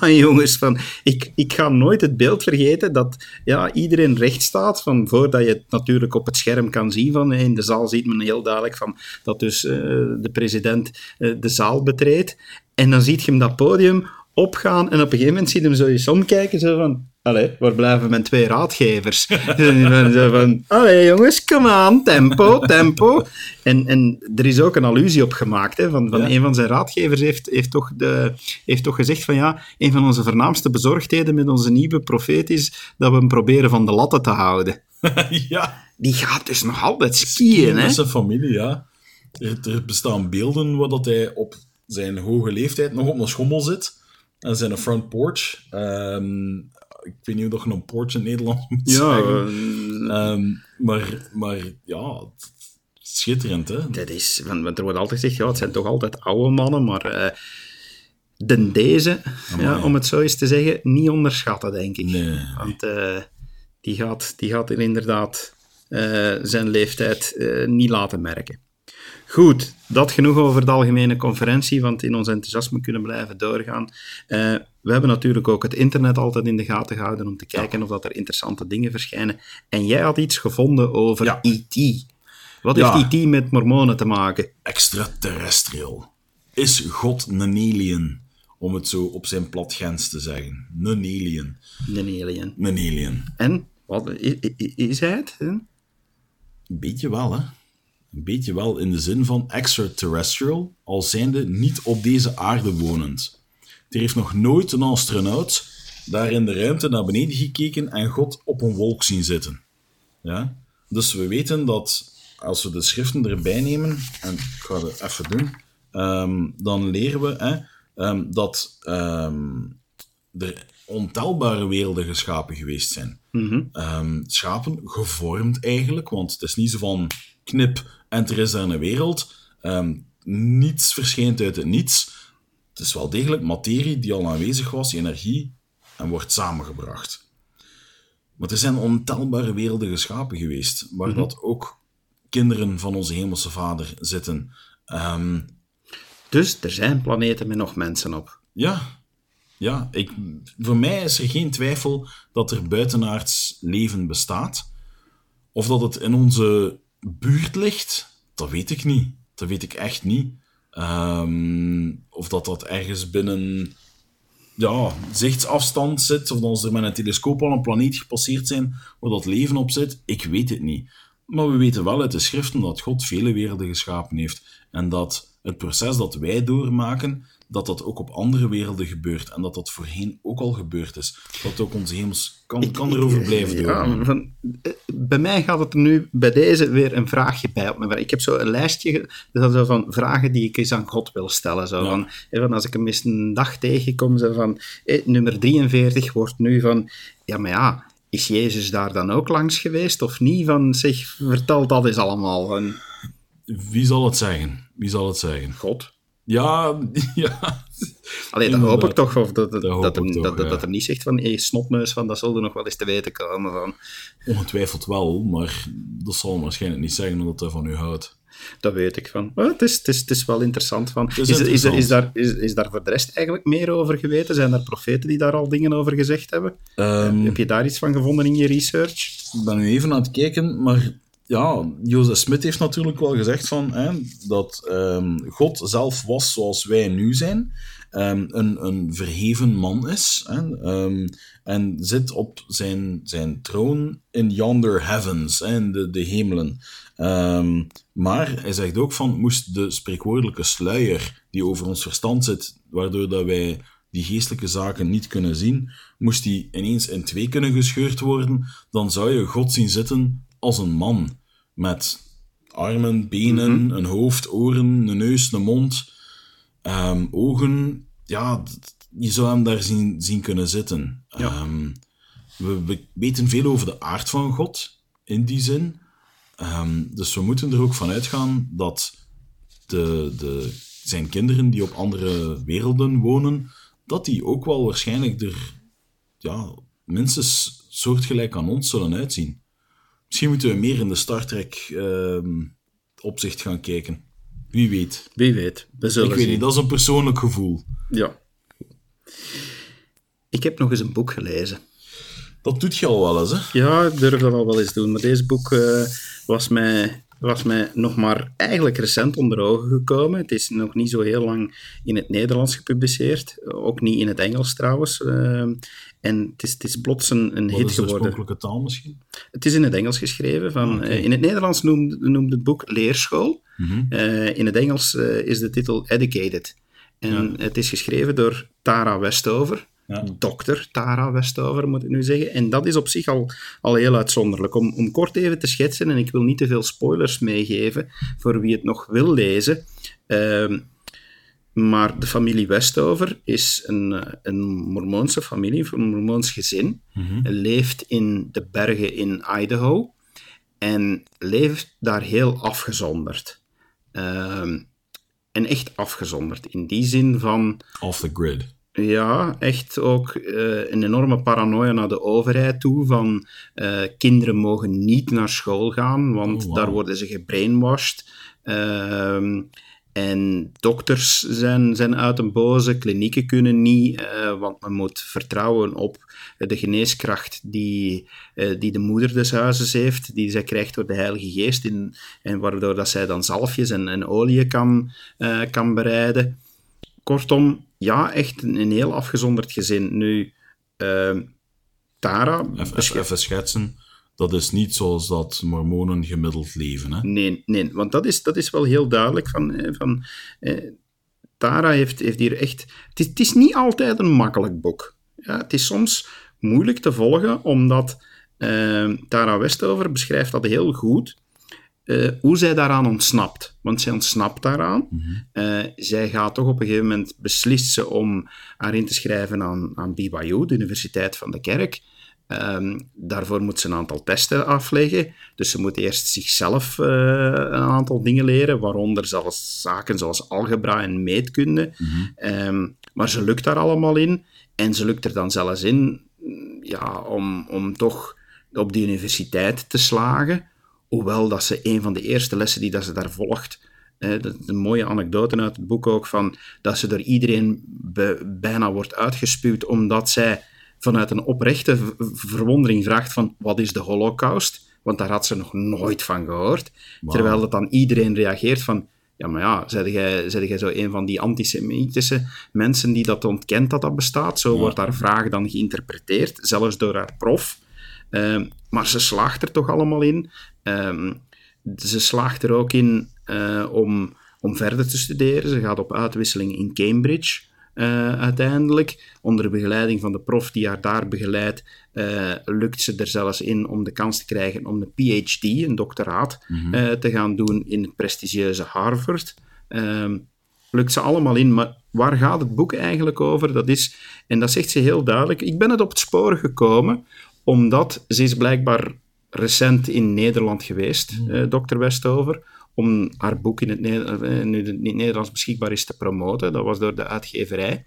man, jongens, van, ik, ik ga nooit het beeld vergeten dat ja, iedereen recht staat, van, voordat je het natuurlijk op het scherm kan zien. Van, in de zaal ziet men heel duidelijk van, dat dus eh, de president eh, de zaal betreedt. En dan ziet je hem dat podium opgaan en op een gegeven moment ziet hem zo eens omkijken, zo van... Allee, waar blijven mijn twee raadgevers? Zo van, allee jongens, kom aan, tempo, tempo. En, en er is ook een allusie op gemaakt, hè, van, van Ja. een van zijn raadgevers heeft, heeft, toch de, heeft toch gezegd van ja, een van onze voornaamste bezorgdheden met onze nieuwe profeet is dat we hem proberen van de latten te houden. ja, Die gaat dus nog altijd skiën, hè? met zijn familie, ja. Er, bestaan beelden waar dat hij op zijn hoge leeftijd nog op een schommel zit. En zijn front porch. Ehm, ik weet niet hoe je een porch in het Nederlands moet Ja, zeggen. eh, Ehm, maar, maar ja, schitterend, hè? dat is, want, er wordt altijd gezegd, ja, het zijn toch altijd oude mannen, maar eh den deze, ja, om het zo eens te zeggen, niet onderschatten, denk ik. Nee. Want eh, die, gaat, die gaat er inderdaad eh, zijn leeftijd eh, niet laten merken. Goed, dat genoeg over de algemene conferentie, want in ons enthousiasme kunnen blijven doorgaan. Eh, we hebben natuurlijk ook het internet altijd in de gaten gehouden om te kijken of dat er interessante dingen verschijnen. En jij had iets gevonden over Ja. E.T. Wat Ja. heeft E.T. met mormonen te maken? Extraterrestrial. Is God een alien? Om het zo op zijn platgens te zeggen. Een alien. Een alien. Een alien. En, wat, i- i- is hij het? Een beetje wel, hè? Een beetje wel in de zin van extraterrestrial, al zijnde niet op deze aarde wonend. Er heeft nog nooit een astronaut daar in de ruimte naar beneden gekeken en God op een wolk zien zitten. Ja? Dus we weten dat, als we de schriften erbij nemen, en ik ga het even doen, ehm, dan leren we hè, ehm, dat ehm, er ontelbare werelden geschapen geweest zijn. Mhm. Schapen gevormd eigenlijk, want het is niet zo van knip en er is daar een wereld. Ehm, niets verschijnt uit het niets. Het is wel degelijk materie die al aanwezig was, energie, en wordt samengebracht. Maar er zijn ontelbare werelden geschapen geweest, waar dat ook kinderen van onze hemelse vader zitten. Ehm, Dus er zijn planeten met nog mensen op. ja, ja ik, voor mij is er geen twijfel dat er buitenaards leven bestaat. Of dat het in onze buurt ligt, dat weet ik niet. Dat weet ik echt niet. Ehm, of dat dat ergens binnen ja, zichtsafstand zit, of dat ze er met een telescoop al een planeet gepasseerd zijn waar dat leven op zit, ik weet het niet. Maar we weten wel uit de schriften dat God vele werelden geschapen heeft. En dat het proces dat wij doormaken, dat dat ook op andere werelden gebeurt. En dat dat voorheen ook al gebeurd is. Dat ook onze hemels kan, kan erover blijven Ja, doorgaan. van, eh, bij mij gaat het er nu bij deze weer een vraagje bij op me. Ik heb zo een lijstje dat zo van vragen die ik eens aan God wil stellen. Zo Ja. van, van, als ik hem eens een dag tegenkom, zo van, nummer 43 wordt nu van, ja, maar ja, is Jezus daar dan ook langs geweest of niet? Van, zeg, vertel dat eens allemaal. Van, Wie zal het zeggen? Wie zal het zeggen? God. Ja, ja. Allee, dat hoop ik toch. Of dat, dat, Dat dat, ik hem, toch, dat, dat, ja. dat hem niet zegt van, hey, snotneus, van, dat zullen we nog wel eens te weten komen. Van. Ongetwijfeld wel, maar dat zal hem waarschijnlijk niet zeggen omdat hij van u houdt. Dat weet ik van. Het, is, het, is, het is wel interessant. Van. is Is, is, is, daar, is, is daar voor de rest eigenlijk meer over geweten? Zijn er profeten die daar al dingen over gezegd hebben? Ehm, Heb je daar iets van gevonden in je research? Ik ben nu even aan het kijken, maar ja, Jozef Smit heeft natuurlijk wel gezegd van, hè, dat ehm, God zelf was zoals wij nu zijn, ehm, een, een verheven man is hè, ehm, en zit op zijn, zijn troon in yonder heavens, hè, in de, de hemelen. Maar hij zegt ook van, moest de spreekwoordelijke sluier die over ons verstand zit, waardoor dat wij die geestelijke zaken niet kunnen zien, moest die ineens in twee kunnen gescheurd worden, dan zou je God zien zitten als een man. Met armen, benen, een hoofd, oren, een neus, een mond, ehm, ogen. Ja, je zou hem daar zien, zien kunnen zitten. Ehm, we, we weten veel over de aard van God, in die zin. Ehm, dus we moeten er ook van uitgaan dat de, de, zijn kinderen die op andere werelden wonen, dat die ook wel waarschijnlijk er ja, minstens soortgelijk aan ons zullen uitzien. Misschien moeten we meer in de Star Trek ehm, opzicht gaan kijken. Wie weet. Wie weet. We zullen Ik weet zien. niet, dat is een persoonlijk gevoel. Ja. Ik heb nog eens een boek gelezen. Dat doet je al wel eens, hè? Ja, ik durf dat al wel eens doen. Maar deze boek eh, was, mij, was mij nog maar eigenlijk recent onder ogen gekomen. Het is nog niet zo heel lang in het Nederlands gepubliceerd. Ook niet in het Engels trouwens. Eh, en het is, het is plots een, een Wat hit is de geworden. oorspronkelijke taal misschien? Het is in het Engels geschreven. Van, Oké. eh, in het Nederlands noemt, noemt het boek Leerschool. Mhm. Eh, in het Engels eh, is de titel Educated. En het is geschreven door Tara Westover. Ja. Dokter Tara Westover, moet ik nu zeggen. En dat is op zich al, al heel uitzonderlijk. Om, om kort even te schetsen, en ik wil niet te veel spoilers meegeven voor wie het nog wil lezen. Ehm, maar de familie Westover is een, eh, een Mormoonse familie, een Mormoons gezin. Leeft in de bergen in Idaho en leeft daar heel afgezonderd. Ehm, en echt afgezonderd in die zin van, Off the grid. ja, echt ook eh, een enorme paranoia naar de overheid toe. Van eh, kinderen mogen niet naar school gaan, want Oh, daar worden ze gebrainwashed. Ehm, en dokters zijn, zijn uit een boze, klinieken kunnen niet, eh, want men moet vertrouwen op de geneeskracht die, eh, die de moeder des huizes heeft, die zij krijgt door de Heilige Geest, in, en waardoor dat zij dan zalfjes en, en olie kan, eh, kan bereiden. Kortom, ja, echt een, een heel afgezonderd gezin. Nu, Tara... Even, even schetsen. Dat is niet zoals dat mormonen gemiddeld leven, hè? Nee, nee, want dat is, dat is wel heel duidelijk. Van, eh, van, eh, Tara heeft, heeft hier echt... Het is, het is niet altijd een makkelijk boek. Ja, het is soms moeilijk te volgen, omdat eh, Tara Westover beschrijft dat heel goed. eh, hoe zij daaraan ontsnapt. Want zij ontsnapt daaraan. Eh, zij gaat toch op een gegeven moment beslissen om haar in te schrijven aan, aan BYU, de Universiteit van de Kerk. Ehm, daarvoor moet ze een aantal testen afleggen. Dus ze moet eerst zichzelf eh, een aantal dingen leren, waaronder zelfs zaken zoals algebra en meetkunde. Ehm, maar ze lukt daar allemaal in. En ze lukt er dan zelfs in ja, om, om toch op de universiteit te slagen. Hoewel dat ze een van de eerste lessen die dat ze daar volgt, een mooie anekdote uit het boek ook, van dat ze door iedereen be- bijna wordt uitgespuwd omdat zij vanuit een oprechte verwondering vraagt van wat is de holocaust? Want daar had ze nog nooit van gehoord. Terwijl dat dan iedereen reageert van ja, maar ja, zeg jij, zeg jij zo een van die antisemitische mensen die dat ontkent dat dat bestaat? Zo wordt haar vraag dan geïnterpreteerd, zelfs door haar prof. Ehm, maar ze slaagt er toch allemaal in. Ehm, ze slaagt er ook in eh, om, om verder te studeren. Ze gaat op uitwisseling in Cambridge eh, uiteindelijk. Onder de begeleiding van de prof die haar daar begeleidt, eh, lukt ze er zelfs in om de kans te krijgen om een PhD, een doctoraat, eh, te gaan doen in het prestigieuze Harvard. Ehm, lukt ze allemaal in, maar waar gaat het boek eigenlijk over? Dat is, en dat zegt ze heel duidelijk, ik ben het op het spoor gekomen, omdat ze is blijkbaar recent in Nederland geweest, eh, Dr. Westover, om haar boek in het, eh, het niet Nederlands beschikbaar is te promoten. Dat was door de uitgeverij.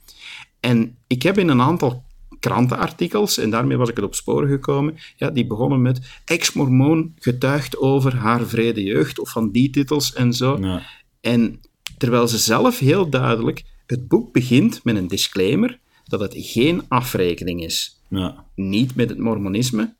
En ik heb in een aantal krantenartikels, en daarmee was ik het op sporen gekomen, ja, die begonnen met ex-mormoon getuigt over haar vrede jeugd, of van die titels en zo. Ja. En terwijl ze zelf heel duidelijk, het boek begint met een disclaimer dat het geen afrekening is. Ja. Niet met het mormonisme,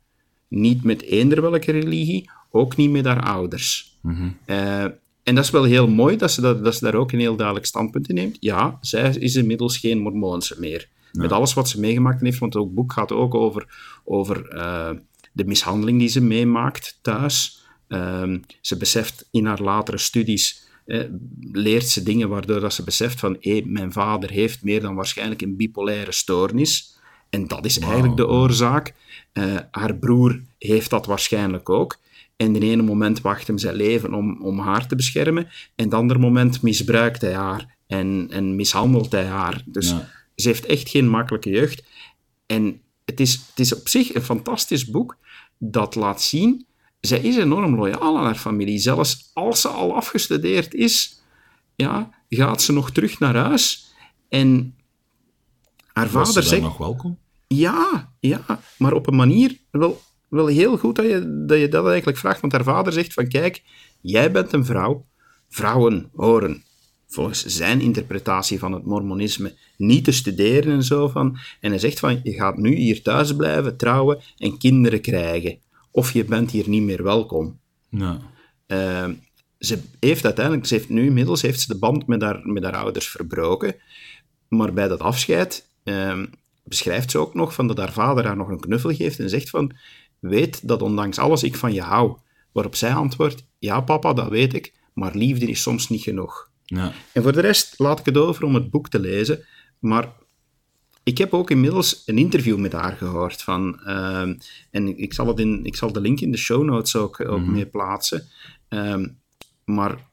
niet met eender welke religie, ook niet met haar ouders. Eh, en dat is wel heel mooi dat ze, dat, dat ze daar ook een heel duidelijk standpunt in neemt. Ja, zij is inmiddels geen mormoonse meer. Met alles wat ze meegemaakt heeft, want het boek gaat ook over, over eh, de mishandeling die ze meemaakt thuis. Ehm, ze beseft in haar latere studies, eh, leert ze dingen waardoor dat ze beseft van hé, mijn vader heeft meer dan waarschijnlijk een bipolaire stoornis. En dat is eigenlijk de oorzaak. Haar broer heeft dat waarschijnlijk ook. En in ene moment wacht hem zijn leven om, om haar te beschermen. En het andere moment misbruikt hij haar en, en mishandelt hij haar. Dus Ja. ze heeft echt geen makkelijke jeugd. En het is, het is op zich een fantastisch boek dat laat zien... Zij is enorm loyaal aan haar familie. Zelfs als ze al afgestudeerd is, ja, gaat ze nog terug naar huis. En haar Was vader zegt... nog welkom? Ja, ja, maar op een manier wel, wel heel goed dat je, dat je dat eigenlijk vraagt. Want haar vader zegt van, kijk, jij bent een vrouw. Vrouwen horen, volgens zijn interpretatie van het mormonisme, niet te studeren en zo van. En hij zegt van, je gaat nu hier thuis blijven, trouwen en kinderen krijgen. Of je bent hier niet meer welkom. Eh, ze heeft uiteindelijk, ze heeft nu inmiddels heeft ze de band met haar, met haar ouders verbroken. Maar bij dat afscheid eh, beschrijft ze ook nog van dat haar vader haar nog een knuffel geeft en zegt van, weet dat ondanks alles ik van je hou. Waarop zij antwoordt, ja papa, dat weet ik, maar liefde is soms niet genoeg. Ja. En voor de rest laat ik het over om het boek te lezen, maar ik heb ook inmiddels een interview met haar gehoord. Van, ehm, en ik zal, het in, ik zal de link in de show notes ook, ook mee plaatsen. Ehm, maar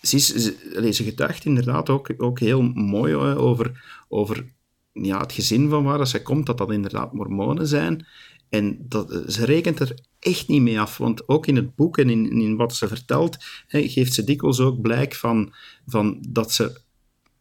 ze, is, ze, allee, ze getuigt inderdaad ook, ook heel mooi eh, over, over ja, het gezin van waar dat zij komt, dat dat inderdaad mormonen zijn. En dat, ze rekent er echt niet mee af, want ook in het boek en in, in wat ze vertelt, hè, geeft ze dikwijls ook blijk van, van dat ze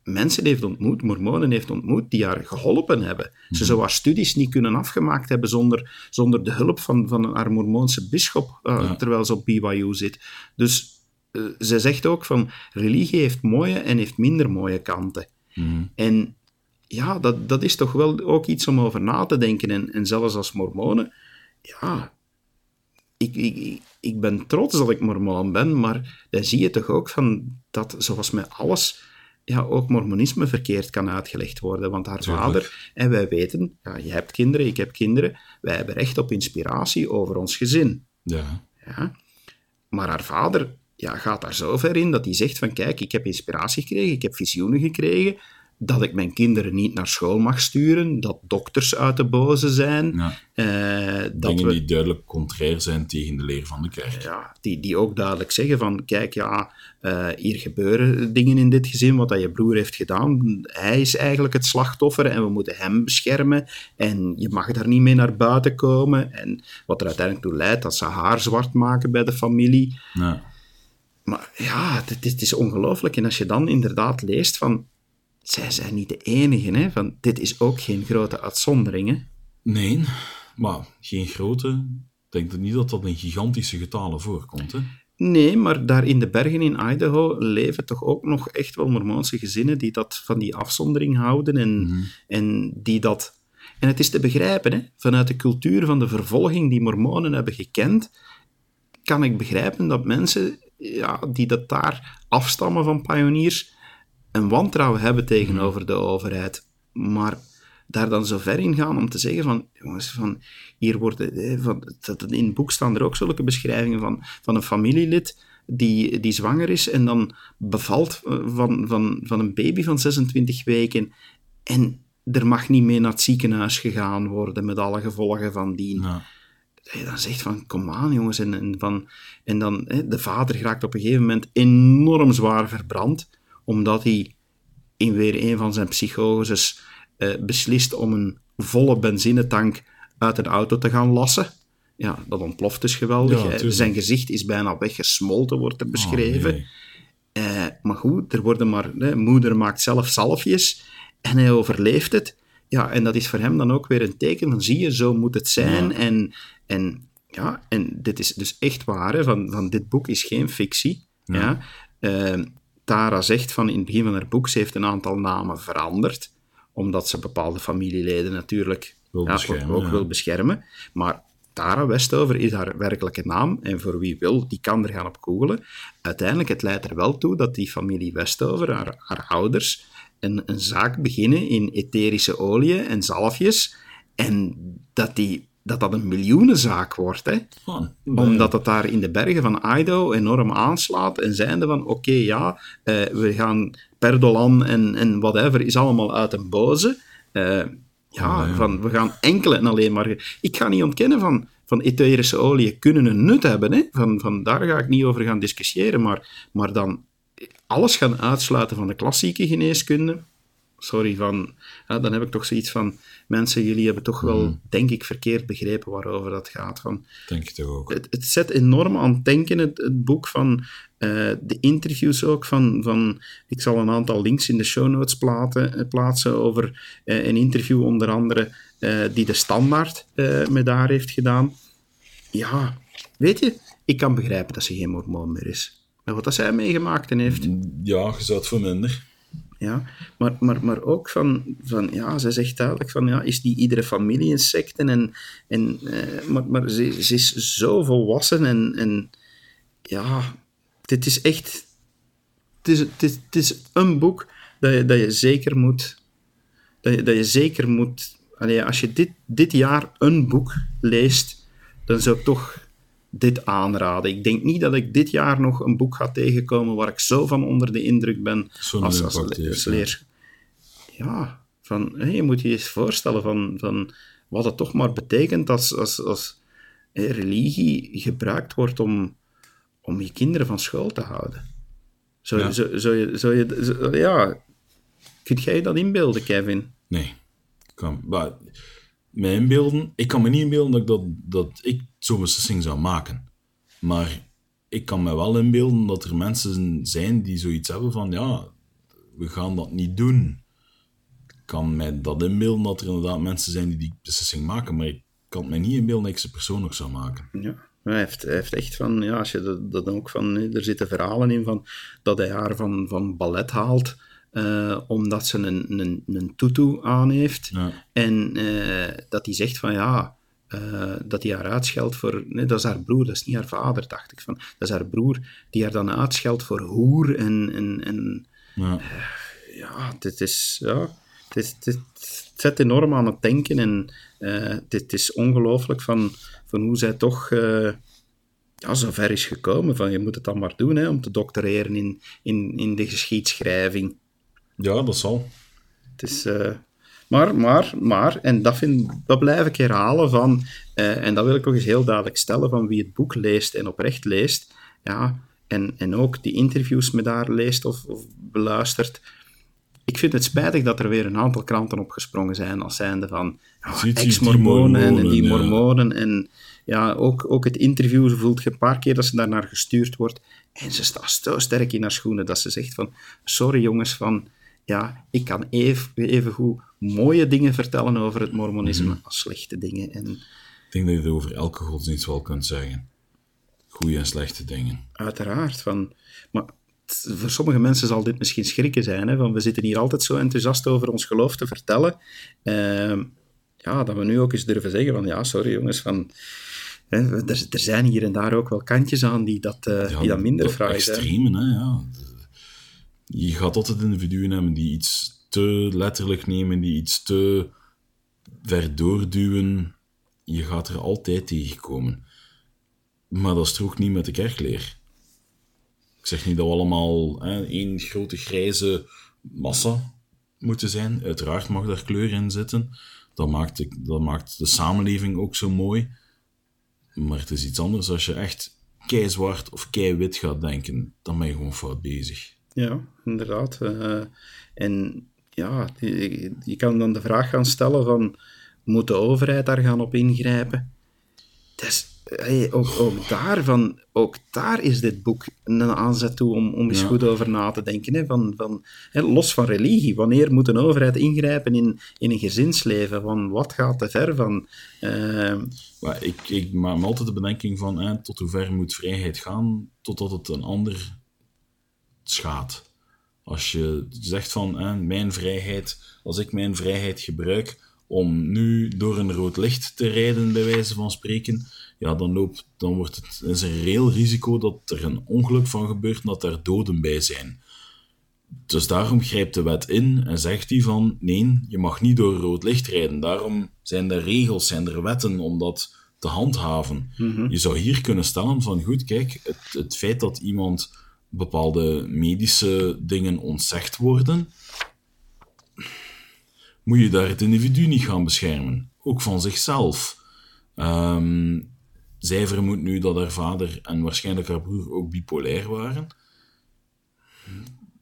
mensen heeft ontmoet, mormonen heeft ontmoet, die haar geholpen hebben. Ze zou haar studies niet kunnen afgemaakt hebben zonder, zonder de hulp van, van haar mormoonse bischop, uh, terwijl ze op BYU zit. Dus uh, ze zegt ook van, religie heeft mooie en heeft minder mooie kanten. Mm. En ja, dat, dat is toch wel ook iets om over na te denken. En, en zelfs als mormonen, ja, ik, ik, ik ben trots dat ik mormoon ben, maar dan zie je toch ook van dat, zoals met alles, ja, ook mormonisme verkeerd kan uitgelegd worden. Want haar Tuurlijk. vader, en wij weten, ja, je hebt kinderen, ik heb kinderen, wij hebben recht op inspiratie over ons gezin. Ja. Ja. Maar haar vader ja, gaat daar zo ver in dat hij zegt van kijk, ik heb inspiratie gekregen, ik heb visioenen gekregen, dat ik mijn kinderen niet naar school mag sturen, dat dokters uit de boze zijn. Ja. eh, dat Dingen we, die duidelijk contrair zijn tegen de leer van de kerk. ja, die, die ook duidelijk zeggen van, kijk, ja, eh, hier gebeuren dingen in dit gezin, wat dat je broer heeft gedaan. Hij is eigenlijk het slachtoffer en we moeten hem beschermen. En je mag daar niet mee naar buiten komen. En wat er uiteindelijk toe leidt dat ze haar zwart maken bij de familie. Ja. Maar ja, het, is- het is ongelooflijk. En als je dan inderdaad leest van, zij zijn niet de enige, hè, van, dit is ook geen grote uitzondering. Hè. Nee, maar geen grote. Ik denk niet dat dat in gigantische getalen voorkomt. Hè? Nee, maar daar in de bergen in Idaho leven toch ook nog echt wel Mormoonse gezinnen die dat van die afzondering houden en, en die dat... En het is te begrijpen, hè, vanuit de cultuur van de vervolging die Mormonen hebben gekend, kan ik begrijpen dat mensen ja, die dat daar afstammen van pioniers een wantrouwen hebben tegenover de overheid. Maar daar dan zo ver in gaan om te zeggen van, jongens, van, hier worden, van, dat, in het boek staan er ook zulke beschrijvingen van, van een familielid die, die zwanger is en dan bevalt eh, van, van, van een baby van 26 weken en er mag niet mee naar het ziekenhuis gegaan worden met alle gevolgen van dien Ja. dat je dan zegt van, kom aan jongens, en, en, van, en dan, hè, de vader raakt op een gegeven moment enorm zwaar verbrand, omdat hij in weer een van zijn psychoses eh, beslist om een volle benzinetank uit een auto te gaan lassen. Ja, dat ontploft dus geweldig. Ja, zijn gezicht is bijna weggesmolten, wordt er beschreven. Oh, nee. Eh, maar goed, er worden maar, hè, moeder maakt zelf zalfjes en hij overleeft het. Ja, en dat is voor hem dan ook weer een teken van, zie je, zo moet het zijn. Ja. En, en, ja, en dit is dus echt waar, hè, van, van dit boek is geen fictie. Ja. Eh, Tara zegt van in het begin van haar boek, ze heeft een aantal namen veranderd, omdat ze bepaalde familieleden natuurlijk Wil ja, ook, ook ja. wil beschermen. Maar Tara Westover is haar werkelijke naam. En voor wie wil, die kan er gaan op googelen. Uiteindelijk, het leidt er wel toe dat die familie Westover, haar, haar ouders, een, een zaak beginnen in etherische oliën en zalfjes. En dat die, dat, dat een miljoenenzaak wordt. Hè? Ah, Omdat het daar in de bergen van Idaho enorm aanslaat. En zijnde van, oké, ja, eh, we gaan Perdolan en, en whatever is allemaal uit een boze. Eh, ja, Oh, ja. van, we gaan enkel en alleen maar... Ik ga niet ontkennen van, van etherische oliën kunnen een nut hebben. Hè? Van, van, daar ga ik niet over gaan discussiëren. Maar, maar dan alles gaan uitsluiten van de klassieke geneeskunde... Sorry, van, ja, dan heb ik toch zoiets van... Mensen, jullie hebben toch wel, Hmm. denk ik, verkeerd begrepen waarover dat gaat. Van, denk ik toch ook. het, het zet enorm aan het denken, het, het boek van eh, de interviews ook. Van, van, ik zal een aantal links in de show notes platen, eh, plaatsen over eh, een interview, onder andere, die de Standaard met daar heeft gedaan. Ja, weet je, ik kan begrijpen dat ze geen mormoon meer is. Maar wat dat zij meegemaakt heeft. Ja, je zou het voor minder. Ja, maar, maar, maar ook van, van, ja, zij zegt duidelijk van, ja, is die iedere familie een secte? En, en, eh, maar maar ze, ze is zo volwassen en, en ja, dit is echt, het is, het is, het is een boek dat je, dat je zeker moet, dat je, dat je zeker moet, allee, als je dit, dit jaar een boek leest, dan zou ik toch dit aanraden. Ik denk niet dat ik dit jaar nog een boek ga tegenkomen waar ik zo van onder de indruk ben als, als, leer. Ja, van, hé, je moet je eens voorstellen van, van wat het toch maar betekent als, als, als religie gebruikt wordt om, om je kinderen van school te houden. Zou, Ja. je, zou je, zo- ja, kunt jij je dat inbeelden, Kevin? Nee. Kan, maar, ik kan me niet inbeelden dat ik, dat, dat ik zo'n beslissing zou maken. Maar ik kan me wel inbeelden dat er mensen zijn die zoiets hebben van, ja, we gaan dat niet doen. Ik kan mij dat inbeelden dat er inderdaad mensen zijn die die beslissing maken, maar ik kan mij niet inbeelden dat ik ze persoonlijk zou maken. Ja. Hij heeft, heeft echt van, ja, als je dat, dat ook van, er zitten verhalen in van dat hij haar van, van ballet haalt, eh, omdat ze een, een, een tutu aan heeft. Ja. En eh, dat hij zegt van ja, eh, dat hij haar uitscheldt voor. Nee, dat is haar broer, dat is niet haar vader, dacht ik. Van, dat is haar broer die haar dan uitscheldt voor hoer. En, en, en Ja. ja, dit is. Ja, dit, dit zet enorm aan het denken. En dit is ongelooflijk van, van hoe zij toch. ja, zo ver is gekomen van je moet het dan maar doen hè, om te doctoreren in, in, in de geschiedschrijving. Ja, dat zal. Het is... eh, maar, maar, maar, en dat, vind, dat blijf ik herhalen van, eh, en dat wil ik ook eens heel duidelijk stellen, van wie het boek leest en oprecht leest, ja, en, en ook die interviews me daar leest of, of beluistert, ik vind het spijtig dat er weer een aantal kranten opgesprongen zijn als zijnde van die ex-mormonen en mormonen, die ja. mormonen. En ja, ook, ook het interview voelt je een paar keer dat ze daar naar gestuurd wordt. En ze staat zo sterk in haar schoenen dat ze zegt van, sorry jongens, van, ja, ik kan even, even goed mooie dingen vertellen over het mormonisme Mhm. als slechte dingen. En Ik denk dat je het over elke godsdienst wel kunt zeggen. Goede en slechte dingen. uiteraard, van, maar t- voor sommige mensen zal dit misschien schrikken zijn, hè, van we zitten hier altijd zo enthousiast over ons geloof te vertellen. Ehm, ja, dat we nu ook eens durven zeggen van, ja, sorry jongens, van... Hè, er, er zijn hier en daar ook wel kantjes aan die dat, eh, Ja, die dat minder dat fraai zijn. extreme, hè, ja. Je gaat altijd individuen hebben die iets te letterlijk nemen, die iets te ver doorduwen. Je gaat er altijd tegenkomen. Maar dat strookt niet met de kerkleer. Ik zeg niet dat we allemaal hè, één grote grijze massa moeten zijn. Uiteraard mag daar kleur in zitten. Dat maakt, de, dat maakt de samenleving ook zo mooi. Maar het is iets anders als je echt kei zwart of kei wit gaat denken. Dan ben je gewoon fout bezig. Ja, inderdaad. Eh, en ja, je, je kan dan de vraag gaan stellen van, moet de overheid daar gaan op ingrijpen? Is, hey, ook, ook, daarvan, ook daar is dit boek een aanzet toe om, om eens Ja. goed over na te denken. Hè? Van, van, hè, los van religie, wanneer moet een overheid ingrijpen in, in een gezinsleven? Van, wat gaat te ver van... eh, Maar ik, ik maak me altijd de bedenking van hè, tot hoe ver moet vrijheid gaan totdat het een ander schaadt. Als je zegt van hè, mijn vrijheid, als ik mijn vrijheid gebruik om nu door een rood licht te rijden, bij wijze van spreken, ja, dan, loopt, dan wordt het, is er een reëel risico dat er een ongeluk van gebeurt en dat er doden bij zijn. Dus daarom grijpt de wet in en zegt die van nee, je mag niet door rood licht rijden. Daarom zijn er regels, zijn er wetten om dat te handhaven. Je zou hier kunnen stellen van goed, kijk, het, het feit dat iemand bepaalde medische dingen ontzegd worden, moet je daar het individu niet gaan beschermen. Ook van zichzelf. Ehm, zij vermoedt nu dat haar vader en waarschijnlijk haar broer ook bipolair waren.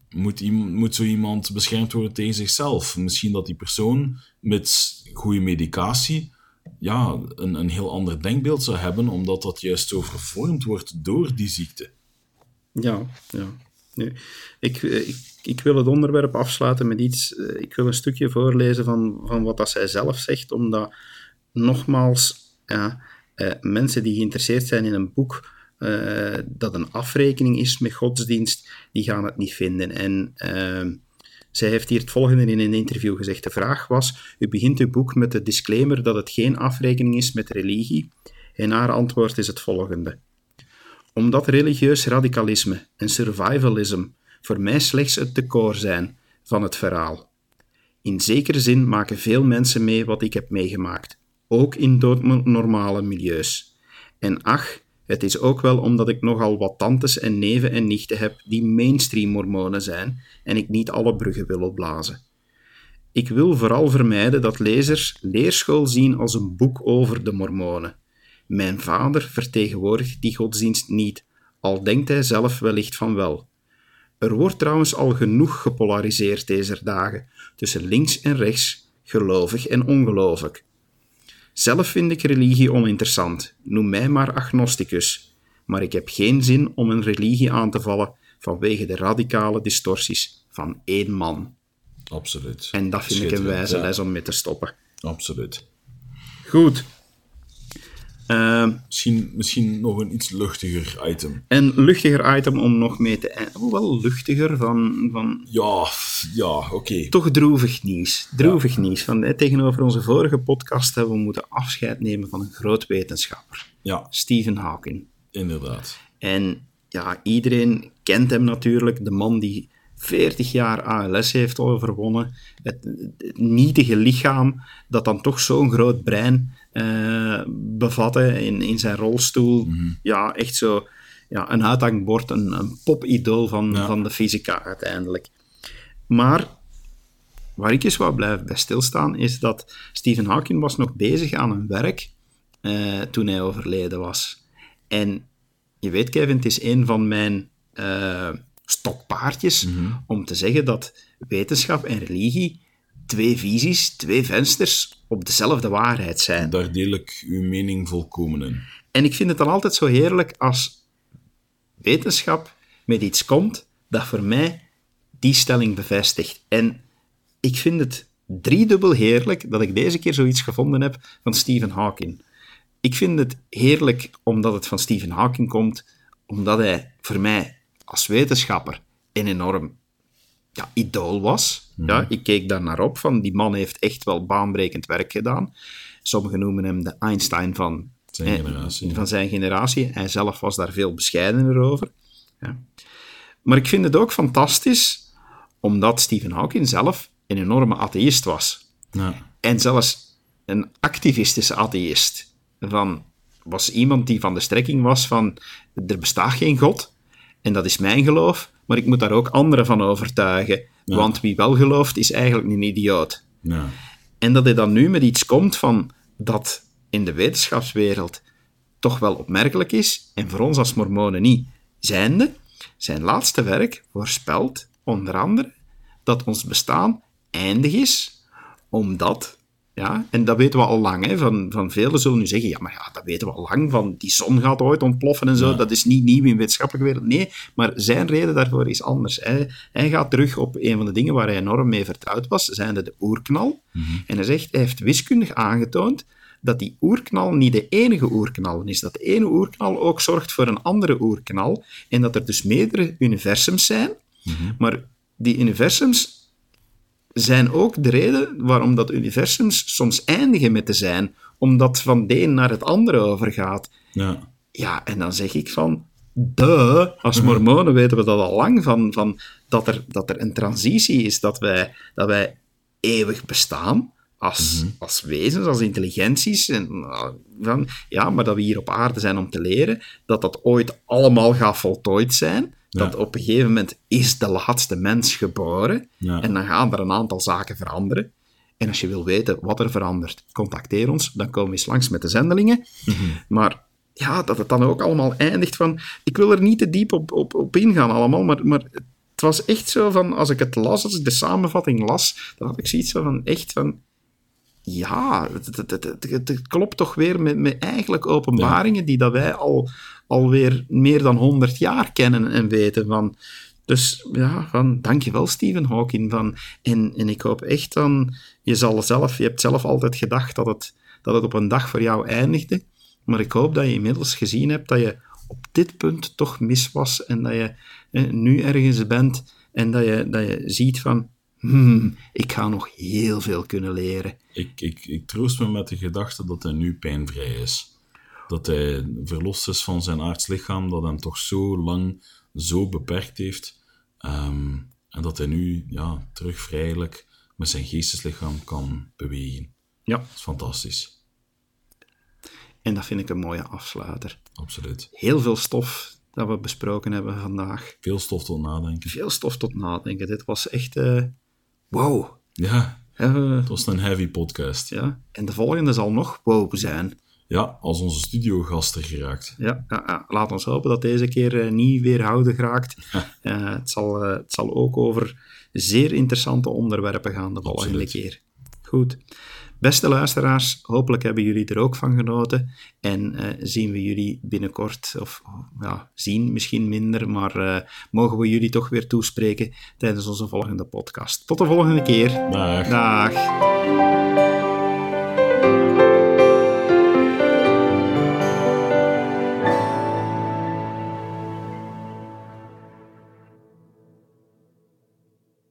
Moet, iem- moet zo iemand beschermd worden tegen zichzelf? Misschien dat die persoon met goede medicatie ja, een, een heel ander denkbeeld zou hebben, omdat dat juist zo vervormd wordt door die ziekte. Ja, ja. Ik, eh, ik, ik wil het onderwerp afsluiten met iets. eh, Ik wil een stukje voorlezen van, van wat dat zij zelf zegt, omdat nogmaals, ja, eh, mensen die geïnteresseerd zijn in een boek eh, dat een afrekening is met godsdienst, die gaan het niet vinden. En ehm, zij heeft hier het volgende in een interview gezegd. De vraag was: U begint uw boek met de disclaimer dat het geen afrekening is met religie. En haar antwoord is het volgende omdat religieus radicalisme en survivalism voor mij slechts het decor zijn van het verhaal. In zekere zin maken veel mensen mee wat ik heb meegemaakt, ook in doodnormale milieus. En ach, het is ook wel omdat ik nogal wat tantes en neven en nichten heb die mainstream mormonen zijn en ik niet alle bruggen wil opblazen. Ik wil vooral vermijden dat lezers leerschool zien als een boek over de mormonen. Mijn vader vertegenwoordigt die godsdienst niet, al denkt hij zelf wellicht van wel. Er wordt trouwens al genoeg gepolariseerd deze dagen, tussen links en rechts, gelovig en ongelovig. Zelf vind ik religie oninteressant, noem mij maar agnosticus, maar ik heb geen zin om een religie aan te vallen vanwege de radicale distorsies van één man. Absoluut. En dat vind ik een wijze ja. les om mee te stoppen. Absoluut. Goed. Ehm, Misschien, misschien nog een iets luchtiger item. Een luchtiger item om nog mee te eindigen. Hoewel luchtiger van, van Ja, ja, oké. toch droevig nieuws. Droevig nieuws. Van, tegenover onze vorige podcast hebben we moeten afscheid nemen van een groot wetenschapper, Ja, Stephen Hawking. inderdaad. En ja, iedereen kent hem natuurlijk, de man die 40 jaar ALS heeft overwonnen. Het, het nietige lichaam dat dan toch zo'n groot brein eh, bevatte in, in zijn rolstoel. Ja, echt zo ja, een uithangbord, een, een popidool van, Ja. van de fysica uiteindelijk. Maar waar ik eens wou blijven bij stilstaan, is dat Stephen Hawking was nog bezig aan een werk uh, toen hij overleden was. En je weet, Kevin, het is een van mijn uh, stokpaardjes om te zeggen dat wetenschap en religie twee visies, twee vensters op dezelfde waarheid zijn. Daar deel ik uw mening volkomen in. En ik vind het dan altijd zo heerlijk als wetenschap met iets komt dat voor mij die stelling bevestigt. En ik vind het driedubbel heerlijk dat ik deze keer zoiets gevonden heb van Stephen Hawking. Ik vind het heerlijk omdat het van Stephen Hawking komt, omdat hij voor mij als wetenschapper een enorm ja, idool was. Mhm. Ja, ik keek daar naar op, van die man heeft echt wel baanbrekend werk gedaan. Sommigen noemen hem de Einstein van Zijn eh, generatie. van zijn generatie. Hij zelf was daar veel bescheidener over. Ja. Maar ik vind het ook fantastisch, omdat Stephen Hawking zelf een enorme atheïst was. Ja. En zelfs een activistische atheïst. Van, was iemand die van de strekking was van, er bestaat geen God, en dat is mijn geloof, maar ik moet daar ook anderen van overtuigen. Ja. Want wie wel gelooft, is eigenlijk een idioot. Ja. En dat hij dan nu met iets komt van dat in de wetenschapswereld toch wel opmerkelijk is, en voor ons als mormonen niet. Zijnde, zijn laatste werk voorspelt onder andere dat ons bestaan eindig is, omdat, ja, en dat weten we al lang, hè, van, van velen zullen nu zeggen, ja, maar ja, dat weten we al lang, van die zon gaat ooit ontploffen en zo, Ja. dat is niet nieuw in wetenschappelijke wereld. Nee, maar zijn reden daarvoor is anders. Hij, hij gaat terug op een van de dingen waar hij enorm mee vertrouwd was, zijnde de oerknal. En hij zegt, hij heeft wiskundig aangetoond dat die oerknal niet de enige oerknal is. Dat de ene oerknal ook zorgt voor een andere oerknal. En dat er dus meerdere universums zijn. Maar die universums zijn ook de reden waarom dat universums soms eindigen met te zijn. Omdat van de een naar het andere overgaat. Ja. Ja, en dan zeg ik van, duh, als mormonen weten we dat al lang, van, van dat, er, dat er een transitie is, dat wij, dat wij eeuwig bestaan als, als wezens, als intelligenties. En, uh, van, ja, maar dat we hier op aarde zijn om te leren, dat dat ooit allemaal gaat voltooid zijn. Dat Ja. op een gegeven moment is de laatste mens geboren Ja. en dan gaan er een aantal zaken veranderen. En als je wil weten wat er verandert, contacteer ons. Dan komen we eens langs met de zendelingen. Maar ja, dat het dan ook allemaal eindigt van... Ik wil er niet te diep op, op, op ingaan allemaal, maar, maar het was echt zo van... Als ik het las, als ik de samenvatting las, dan had ik zoiets van echt van... Ja, het, klopt toch weer met, met eigenlijk openbaringen die dat wij al alweer meer dan 100 jaar kennen en weten van... Dus ja, van, dankjewel Stephen Hawking. Van, en, en ik hoop echt dan, je, zal zelf, je hebt zelf altijd gedacht dat het, dat het op een dag voor jou eindigde. Maar ik hoop dat je inmiddels gezien hebt dat je op dit punt toch mis was en dat je eh, nu ergens bent en dat je, dat je ziet van, hmm, ik ga nog heel veel kunnen leren. Ik, ik, ik troost me met de gedachte dat hij nu pijnvrij is. Dat hij verlost is van zijn aards lichaam, dat hem toch zo lang zo beperkt heeft. Ehm, en dat hij nu ja, terug vrijelijk met zijn geesteslichaam kan bewegen. Ja, Dat is fantastisch. en dat vind ik een mooie afsluiter. Absoluut. Heel veel stof dat we besproken hebben vandaag. Veel stof tot nadenken. Veel stof tot nadenken. Dit was echt, eh, wow. Ja, het was een heavy podcast. ja. En de volgende zal nog wow zijn. Ja, als onze studiogast er geraakt. Ja, ja, ja. laat ons hopen dat deze keer eh, niet weerhouden geraakt. Eh, het, zal, eh, het zal ook over zeer interessante onderwerpen gaan de volgende Absoluut. keer. Goed. Beste luisteraars, hopelijk hebben jullie er ook van genoten. En eh, zien we jullie binnenkort, of ja, zien misschien minder, maar eh, mogen we jullie toch weer toespreken tijdens onze volgende podcast. Tot de volgende keer. Dag. Dag.